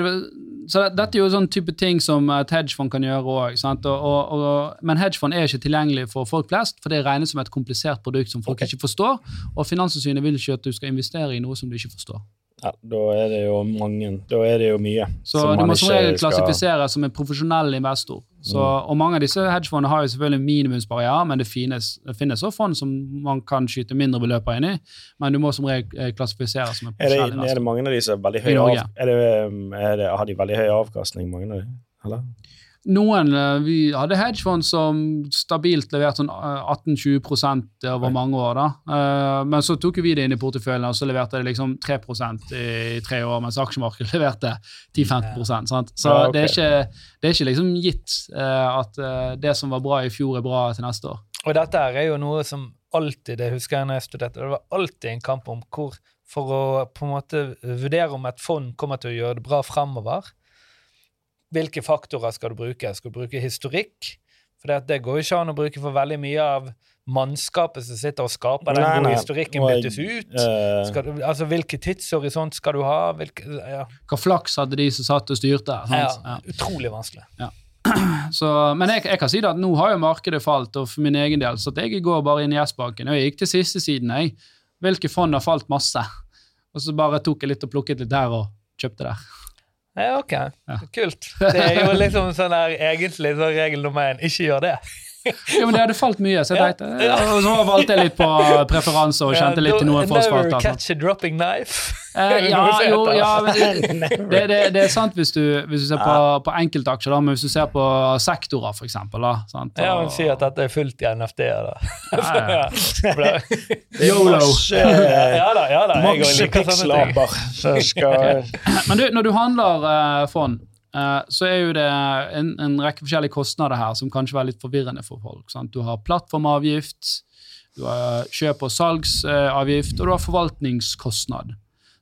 så det, dette er jo sånn type ting som et hedgefond kan gjøre òg. Men hedgefond er ikke tilgjengelig for folk flest, for det regnes som et komplisert produkt som folk okay. ikke forstår. Og Finanstilsynet vil ikke at du skal investere i noe som du ikke forstår. Ja, da er det jo mange Da er det jo mye. Så du må som regel regel skal- som en profesjonell investor. Så, Mm. Og mange av disse hedgefondene har jo selvfølgelig minimumsbarrierer, men det finnes, det finnes også fond som man kan skyte mindre beløper inn i, men du må som regel klassifisere som en Er det, er det mange av de som er veldig høye av, er det, um, er det, Har de veldig høy avkastning, mange av de? Eller? Noen, eh, Vi hadde hedgefond som stabilt leverte sånn eh, 18-20 over mange år. da. Eh, Men så tok vi det inn i porteføljen, og så leverte det liksom 3% i tre år, mens aksjemarkedet leverte 10-15 sant? Så Ja, det, er ikke, det er ikke liksom gitt at det som var bra i fjor, er bra til neste år. Og dette er jo noe som alltid, det husker jeg når jeg studerte, det var alltid en kamp om hvor For å på en måte vurdere om et fond kommer til å gjøre det bra fremover, hvilke faktorer skal du bruke? Skal du bruke historikk? For det, det går jo ikke an å bruke for veldig mye av mannskapet som sitter og skaper den Nei, gode nei. historikken, byttes ut. Uh, Skal du, altså, Hvilken tidshorisont skal du ha? Hvilke, ja, Hva flaks hadde de som satt og styrte? ja, Sant? Ja. Utrolig vanskelig. Så, men jeg, jeg kan si det at nå har jo markedet falt, og for min egen del, så at jeg går bare inn i S-banken. Og jeg gikk til siste siden, jeg. Hvilke fond har falt masse? Og så bare tok jeg litt og plukket litt der og kjøpte der. Ja, ok. Kult. Det er jo liksom sånn der, egentlig så regel nummer én. Ikke gjør det. Jo, men det hadde falt mye, så jeg Ja, tenkte, ja. Og så valgte jeg litt på preferanse og kjente litt til noen Never fosfater. catch a dropping knife. Eh, ja, jo, ja, men det, det, det er sant hvis du, hvis du ser på, på enkeltaksjer, da, men hvis du ser på sektorer, for eksempel. Da, sant? Ja, men si at dette er fullt i NFD-er, da. Ja, ja. YOLO. ja da, ja da. Så skal Men du, når du handler eh, fond, eh, så er jo det en, en rekke forskjellige kostnader her som kanskje er litt forvirrende for folk. Sant? Du har plattformavgift, du har kjøp- og salgsavgift, og du har forvaltningskostnad.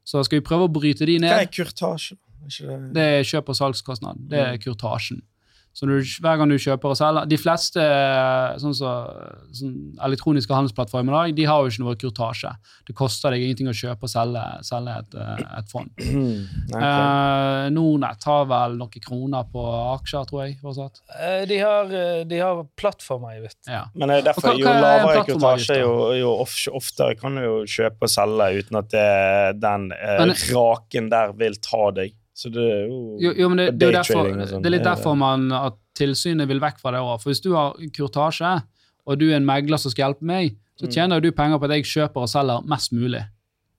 Så skal vi prøve å bryte de Hva ned. er kurtasje? Er kurtasjen? det- Det er kjøp- og salgskostnad. Det er kurtasjen. Så du, hver gang du kjøper og selger De fleste sånn så, sånn elektroniske handelsplattformer i dag, de har jo ikke noe kurtasje. Det koster deg ingenting å kjøpe og selge, selge et, eh, et fond. Nei, ok. Eh, Nordnett har vel noen kroner på aksjer, tror jeg. fortsatt. Eh, De har, eh, de har plattformavgift. Ja. Men det er derfor, hva- jo hva er lavere kurtasje, jo, jo oftere kan du jo kjøpe og selge uten at det, den eh, Men- raken der vil ta deg. Så det er jo, Jo, jo men det, det, er derfor, sånn, det er litt er- derfor man, at tilsynet vil vekk fra det òg. For hvis du har kurtasje, og du er en megler som skal hjelpe meg, så Mm. tjener jo du penger på at jeg kjøper og selger mest mulig.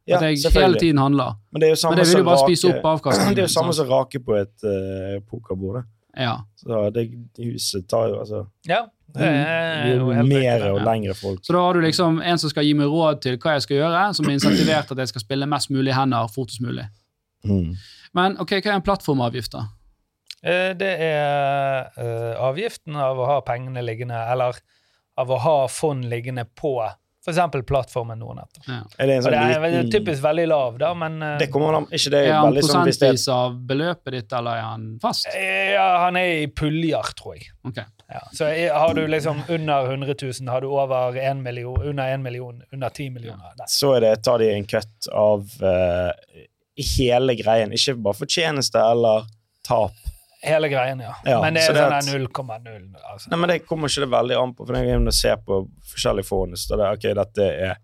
Ja, at jeg hele tiden handler. Men det er jo samme Men det vil jo som bare rake- spise opp avkastningen. Det er jo samme som rake på et uh, pokerbord. Ja. Så det huset tar jo altså Ja, det er Jo jo mer og lengre folk. Så da har du liksom en som skal gi meg råd til hva jeg skal gjøre, som er insentivert at jeg skal spille mest mulig hender fortest mulig. Mm. Men ok, hva er en plattformavgift, da? Eh, Det er uh, avgiften av å ha pengene liggende, eller av å ha fond liggende på f.eks. plattformen Nordnett. Ja. Er det en sånn det er liten typisk veldig lav, da, men uh, Det kommer an Ikke det Er han prosentvis sånn det av beløpet ditt, eller er han fast? eh, Ja, han er i puljer, tror jeg. Okay. Ja. Så har du liksom under 100 000, har du over 1 million, under 1 million, under 10 millioner. ja. Så er det tar de en kutt av eh, hele greien. Ikke bare fortjeneste eller tap. Hele greien, ja. Ja, men det er sånn at- 0,0. Altså. Nei, men Det kommer ikke det veldig an på. for når jeg er ser på forskjellige fond, så det ok, dette er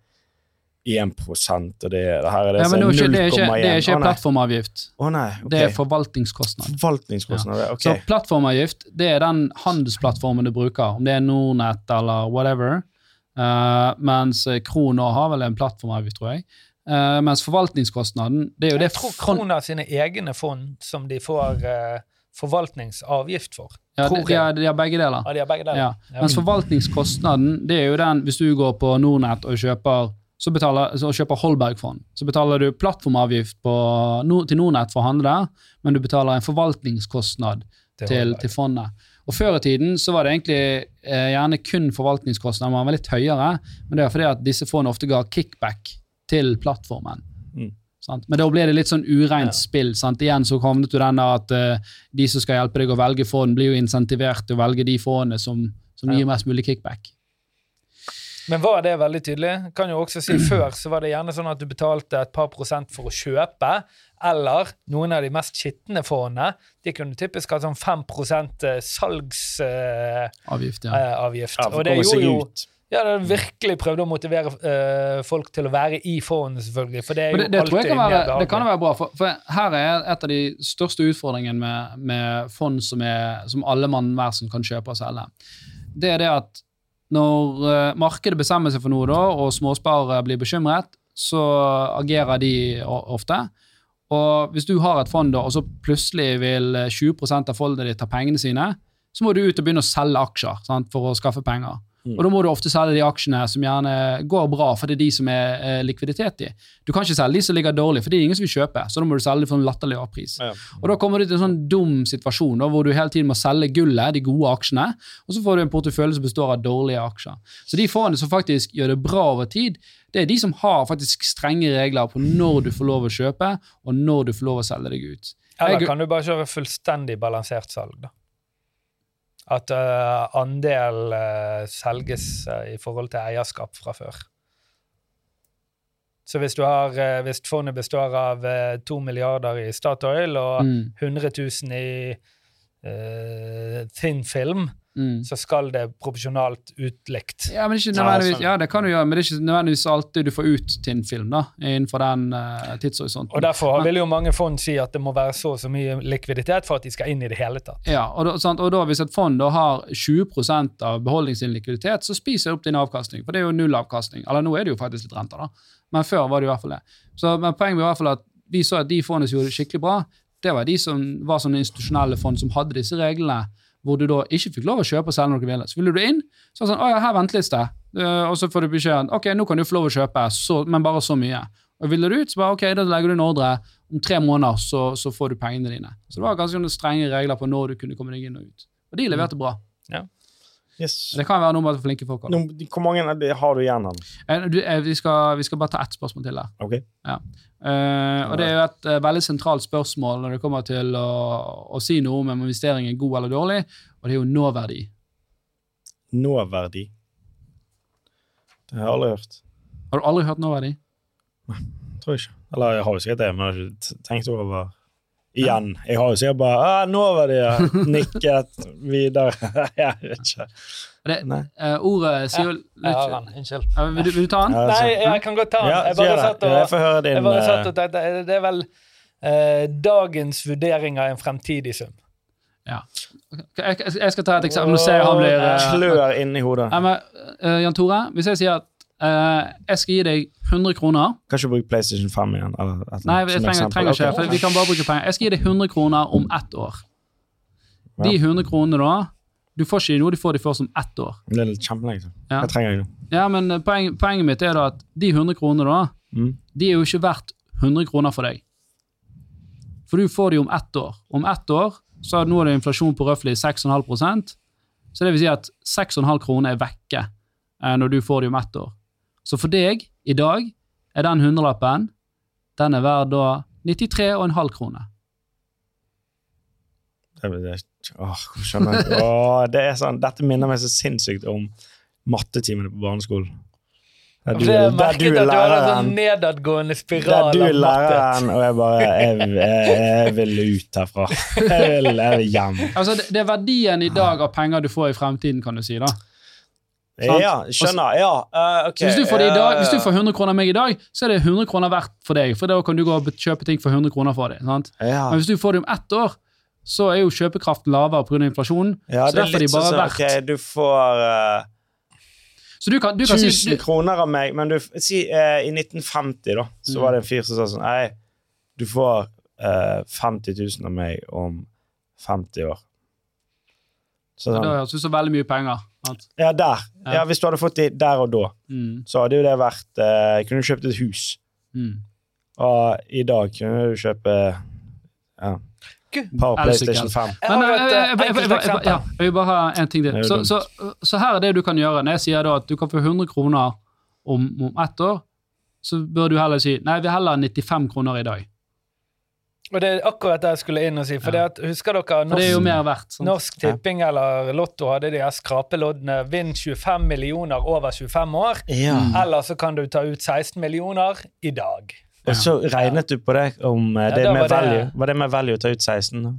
1 og det, det her er det Ja, men som det det er 0,1. ikke, det er ikke plattformavgift. Å nei, okay. Det er forvaltningskostnad. Forvaltningskostnader. Ok. Så plattformavgift det er den handelsplattformen du bruker, om det er Nordnett eller whatever. Uh, mens Krono har vel en plattformavgift, tror jeg. Eh, mens forvaltningskostnaden det er jo det Jeg tror fond- Krona sine egne fond som de får, uh, forvaltningsavgift for. Ja, Tror de, de, har, de har begge deler. Ja, de har begge deler. Ja. Mens forvaltningskostnaden, det er jo den hvis du går på Nordnett og kjøper så betaler, så kjøper Holberg-fond, så betaler du plattformavgift på, til Nordnett for å handle der, men du betaler en forvaltningskostnad Det til, til fondet. Og Før i tiden så var det egentlig eh, gjerne kun forvaltningskostnader, men var litt høyere. Men det er fordi at disse fondene ofte ga kickback til plattformen. Mm. Sant? Men da blir det litt sånn ureint Ja. spill. Sant? Igjen så kom det til den der at uh, de som skal hjelpe deg å velge fond, blir jo insentivert til å velge de fondene som, som Ja. gir mest mulig kickback. Men var det veldig tydelig? Kan jo også si Før så var det gjerne sånn at du betalte et par prosent for å kjøpe, eller noen av de mest skitne fondene de kunne typisk ha sånn 5 salgsavgift. Uh, ja. avgift. Ja, for og det gjorde jo ut. Ja, det er virkelig prøvd å motivere uh, folk til å være i fondene, selvfølgelig. For det er jo det, det alltid kan være, det kan være bra, for, for her er et av de største utfordringene med, med fond som, er, som alle mann hver som kan kjøpe og selge. Det er det at når uh, markedet bestemmer seg for noe, da, og småsparere blir bekymret, så agerer de ofte. Og hvis du har et fond, da, og så plutselig vil eh, 20 av fondet ditt ta pengene sine, så må du ut og begynne å selge aksjer sant, for å skaffe penger. Mm. Og da må du ofte selge de aksjene som gjerne går bra, for det er de som er eh, likviditet i. Du kan ikke selge de som ligger dårlig, for det er ingen som vil kjøpe, så da må du selge de for en latterlig lav pris. Ja. Og da kommer du til en sånn dum situasjon da, hvor du hele tiden må selge gullet, de gode aksjene, og så får du en portefølje som består av dårlige aksjer. Så de fondene som faktisk gjør det bra over tid, det er de som har faktisk strenge regler på når du får lov å kjøpe, og når du får lov å selge deg ut. Eller kan du bare kjøre fullstendig balansert salg, da? At uh, andel uh, selges uh, i forhold til eierskap fra før. Så hvis, du har, hvis fondet består av to milliarder i Statoil og Mm, 100 000 i uh, thin film, mm. så skal det proporsjonalt utlikt. Ja, sånn. ja, det kan du gjøre, men det er ikke nødvendigvis alltid du får ut til en film da, innenfor den uh, tidshorisonten. Og derfor Men- vil jo mange fond si at det må være så og så mye likviditet for at de skal inn i det hele tatt. Ja, og da, sant? og da hvis et fond da har 20% av beholdningen sin likviditet, så spiser det opp din avkastning, for det er jo nullavkastning. Eller nå er det jo faktisk litt renter, da. Men før var det i hvert fall det. Så, men poenget var i hvert fall at vi så at de fondene som gjorde det skikkelig bra, det var de som var sånne institusjonelle fond som hadde disse reglene, hvor du da ikke fikk lov å kjøpe og selge når du ville. Så ville du inn, så sånn, å ja, her venteliste, uh, og så får du beskjed ok, nå kan du få lov å kjøpe, så, men bare så mye. Og ville du ut, så bare ok, da legger du en ordre, om tre måneder så, så får du pengene dine. Så det var ganske strenge regler på når du kunne komme deg inn og ut. Og de leverte bra. Yes. Det kan være noe med at flinke folk. Nå, hvor mange har du igjen. Eh, du, eh, vi, skal, vi skal bare ta ett spørsmål til her. Ok. Uh, og det er jo et uh, veldig sentralt spørsmål når det kommer til å, å si noe om en investering er god eller dårlig, og det er jo nåverdi. Nåverdi. Det har jeg aldri hørt. Har du aldri hørt nåverdi? Tror jeg ikke. Eller jeg har jo sikkert det, men jeg har ikke tenkt over Igjen. Jeg har jo sikkert bare 'Nå var ja. nikket videre. jeg vet ikke. Det, Nei. eh, ordet sier jo litt. Unnskyld. Ja, vil, du, vil du ta den? Nei, altså. jeg kan godt ta den. Ja, Jeg bare satt og, Jeg får høre din jeg bare satt eh, og tenkte eh, Det er vel uh, dagens vurdering av en fremtidig sum. Ja. Jeg, jeg, jeg skal ta et eksempel. Nå ser jeg han blir uh, Klør inni hodet. Nei, eh, Jan Tore, hvis jeg sier at eh, jeg skal gi deg 100 kroner Kan ikke bruke PlayStation 5 igjen. Eller, eller, Nei, jeg trenger, trenger ikke, okay. vi kan bare bruke penger. Jeg skal gi deg 100 kroner om ett år. De 100 kronene da, du får ikke noe, du får de først om ett år. Det er kjempelenge siden. Ja. Jeg trenger nå. Ja, men poen, poenget mitt er da at de 100 kronene da, Mm. de er jo ikke verdt 100 kroner for deg. For du får de om ett år. Om ett år så nå er det inflasjon på røftlig 6,5% så det vil si at 6,5 kroner er vekke eh, når du får de om ett år. Så for deg, i dag, er den hundrelappen den er verdt da 93,5 kroner. Det, det, åh, skjønner jeg. Åh, det er sånn, dette minner meg så sinnssykt om mattetimene på barneskolen. Der du, er der du er læreren, sånn spiral der du er læreren, og jeg bare jeg, jeg, jeg vil ut herfra. Jeg vil, jeg vil hjem. Altså, det, det er verdien i dag av penger du får i fremtiden, kan du si. da. Sant? Ja, skjønner. Ja, uh, okay. Hvis du, får det i dag, eh, hvis du får 100 kroner av meg i dag, så er det 100 kroner verdt for deg. For da kan du gå og kjøpe ting for 100 kroner for det. Sant? ja. Men hvis du får det om ett år, så er jo kjøpekraften lavere pga. inflasjonen. ja, så det er derfor er de bare sånn verdt. okay, du får uh, du kan, du kan 1000 si kroner av meg, men du, si uh, i 1950 da, så Mm. var det en fyr som sa sånn Nei, du får uh, 50 000 av meg om 50 år. Så Det sånn, høres ut som veldig mye penger. Sant? ja, der. Ja. Ja, hvis du hadde fått de der og da, Mm. så hadde jo det vært eh, Kunne du kjøpt et hus. Mm. Og i dag kunne du kjøpe ja, par PlayStation 5. Jeg Men har eh, jeg, eh, jeg, jeg, ja, jeg vil bare ha en ting til. Det Så, så, så her er det du kan gjøre. Når jeg sier da at du kan få 100 kroner om, om ett år, så bør du heller si nei, vi heller 95 kroner i dag. Og det er akkurat det jeg skulle inn og si. For Ja. det at, husker dere For det er jo Norsk, mer verdt. sånn. Norsk Tipping eller Lotto hadde de her skrapeloddene 'vinn 25 millioner over 25 år', Ja. eller så kan du ta ut 16 millioner i dag. Og så regnet du på det om eh, Ja, det da med var det- value. Var det med value å ta ut 16? da?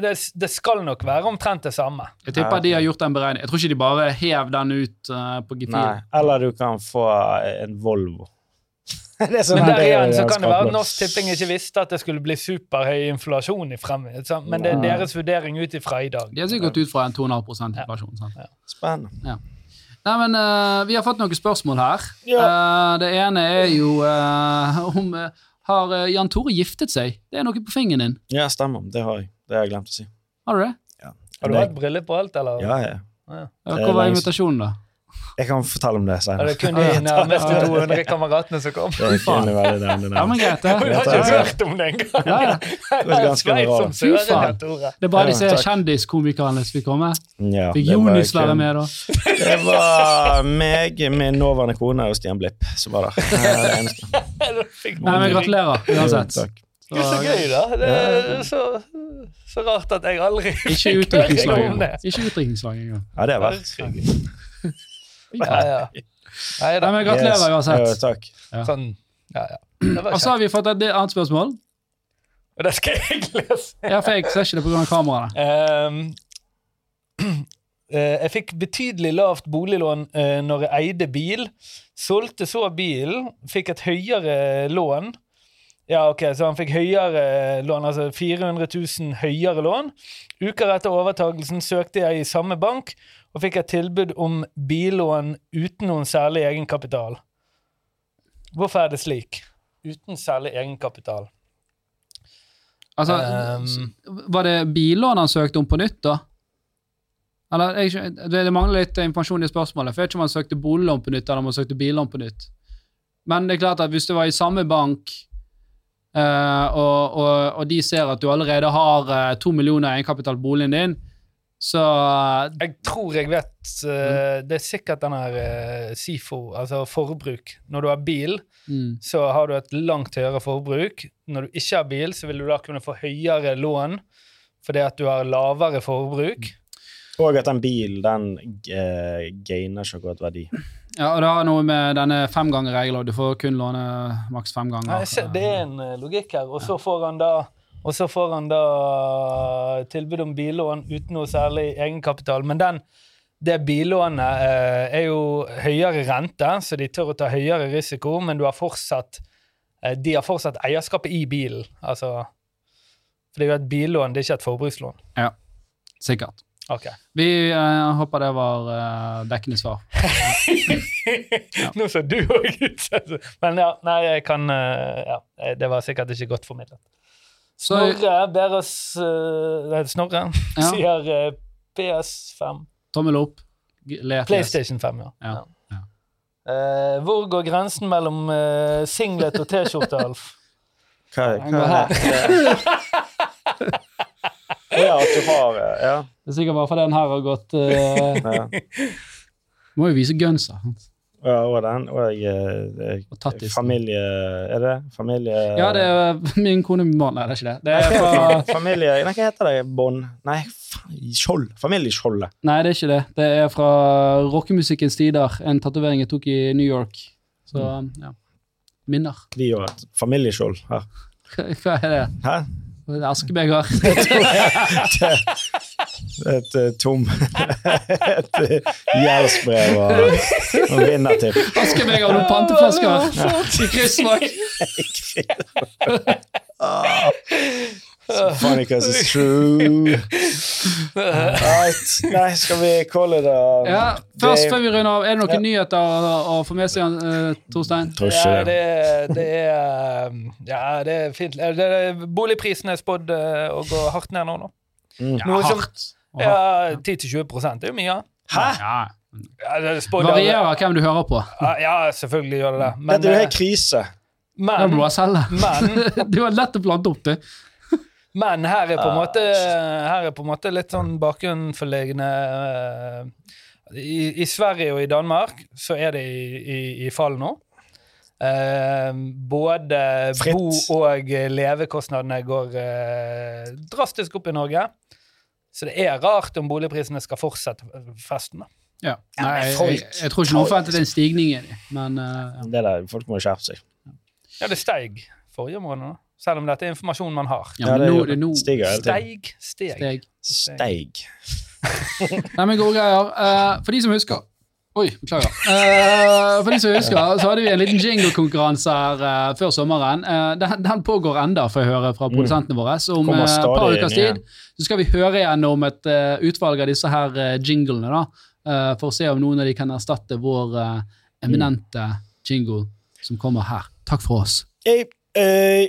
Det, det skal nok være omtrent det samme. Jeg tipper de har gjort den beregningen. Jeg tror ikke de bare hev den ut uh, på Nei. G4. Eller du kan få eh, en Volvo. det sånn Men der er igjen så kan det være at. Norsk Tipping ikke visste at det skulle bli superhøy inflasjon i fremtiden. sant? Men det er deres vurdering ut ifra i dag. De har sikkert gått ut fra en 2,5 inflasjon. sant? Spennende. Nei, men uh, Vi har fått noen spørsmål her. Eh, det ene er jo uh, om Har Jan Tore giftet seg? Det er noe på fingeren din. Ja, stemmer. Det har jeg. Det har jeg glemt å si. Har du det? Har du hatt briller på alt, eller? Ja, ja. Ja, Hvor var invitasjonen, da? Jeg kan fortelle om det Er senere. det kun de nærmeste 200 kameratene som kom? Det kunne være det, det, Ja, men greit, det. Vi har ikke hørt om det engang! Ja, ja. Det var ganske sveip Fy faen. Det er bare disse kjendiskomikerne som fikk komme. Ja, Fikk det var Jonis kun- være med, da? Det var meg, min nåværende kone og Stian Blipp som var der. Er Nei, men Gratulerer uansett. Takk. Det er så gøy, da. Det er så, så rart at jeg aldri Ikke utdrikningslag engang. Ja, det er verdt. Ja, ja. Nei Nei, da. men gratulerer uansett. Yes. takk. Sånn, ja, ja. Og så har vi fått et annet spørsmål. Og det skal jeg lese. Ja, for jeg ser ikke det pga. kameraene. Um, jeg fikk betydelig lavt boliglån uh, når jeg eide bil. Solgte så bilen, fikk et høyere lån. Ja, ok, Så han fikk høyere lån, altså 400 000 høyere lån. Uker etter overtagelsen søkte jeg i samme bank og fikk et tilbud om billån uten noen særlig egenkapital. Hvorfor er det slik? Uten særlig egenkapital. Altså, um, var det billån han søkte om på nytt, da? Eller, jeg, det, mangler litt informasjon i spørsmålet. For jeg vet ikke om han søkte boliglån på nytt, eller om han søkte billån på nytt. Men det er klart at hvis du var i samme bank, uh, og, og, og de ser at du allerede har to to millioner egenkapital på boligen din, så Jeg tror jeg vet eh, Det er sikkert den her uh, SIFO, altså forbruk. Når du har bil, mm, så har du et langt høyere forbruk. Når du ikke har bil, så vil du da kunne få høyere lån fordi at du har lavere forbruk. Og at den bilen, den uh, gainer ikke akkurat verdi. Ja, og det har noe med denne femgangerregelen, du får kun låne maks fem ganger. Nei, ser, det er en eh, logikk her. Og så får han da og så får han da tilbud om billån uten noe særlig egenkapital. Men den, det billånet eh, er jo høyere rente, så de tør å ta høyere risiko, men du har fortsatt eh, de har fortsatt eierskapet i bilen. Altså, for det er jo et billån, det er ikke et forbrukslån. Ja, Sikkert. Okay. Vi eh, håper det var eh, dekkende svar. Nå så du òg ut. Men ja, nei, jeg kan eh, Ja, det var sikkert ikke godt formidlet. Så, Snorre ber oss eh, Nei, Snorre Ja. sier uh, PS5. tommel opp. Le. PlayStation 5, ja. Ja, ja. Uh, hvor går grensen mellom uh, singlet og T-skjorte, Alf? Hva, hva er her. Ja, at du har eh, Ja. Det er sikkert bare fordi den her har gått uh, ja. Må jo vise gunsa. Ja, og den, og jeg, Og familie Er det? Familie Ja, det er min kone min mann. Nei, det er ikke det. Det er fra Familie Nei, hva heter det? Bånd? Nei, skjold. Familieskjoldet. Nei, det er ikke det. Det er fra rockemusikkens tider. En tatovering jeg tok i New York. Så, ja. Minner. Vi har et familieskjold her. Hva er det? Hæ? Er Askebeger. Et uh, tom Et uh, gjeldsbrev og, og vinnertipp. meg av noen panteflasker i kryssmak. Funny because it's true. Right. Nei, skal vi calle det Ja, først før vi runder av, er det noen Ja. nyheter å, å få med seg, uh, Torstein? Ja, det. det, det er Ja, det er fint. Eh, boligprisene er spådd eh, å gå hardt ned nå, nå. Mm. Ja, hardt. Ja, 10-20 det er jo mye. Hæ? Ja. Er Varierer hvem du hører på. Ja, selvfølgelig gjør det det. Men, Dette er jo eh, helt krise. Det må du men, bare selge. men, Det var lett å plante opp, det. men her er på en måte Her er på en måte litt sånn bakenforliggende eh, i, I Sverige og i Danmark så er det i, i, i fall nå. Eh, både Fritt. bo- og levekostnadene går eh, drastisk opp i Norge. Så det er rart om boligprisene skal fortsette festen. da. Ja. Nei, jeg, jeg, jeg tror ikke noen forventer en stigning i det, men eh. Det der, Folk må skjerpe seg. Ja, det steig forrige måned, da. selv om dette er informasjon man har. ja, men nå, det nå stiger hele tiden. Steig, steg. steg. Steig. Nei, men gode greier. Uh, for de som husker Oi, beklager. Uh, for de som husker, så hadde vi en liten jingle-konkurranse her uh, før sommeren. Uh, den, den pågår enda, får jeg høre fra produsentene våre. Så om Mm. Et par ukers tid så skal vi høre gjennom et utvalg av disse her jinglene, da, for å se om noen av de kan erstatte vår eminente jingle som kommer her. Takk for oss. Hey, hey.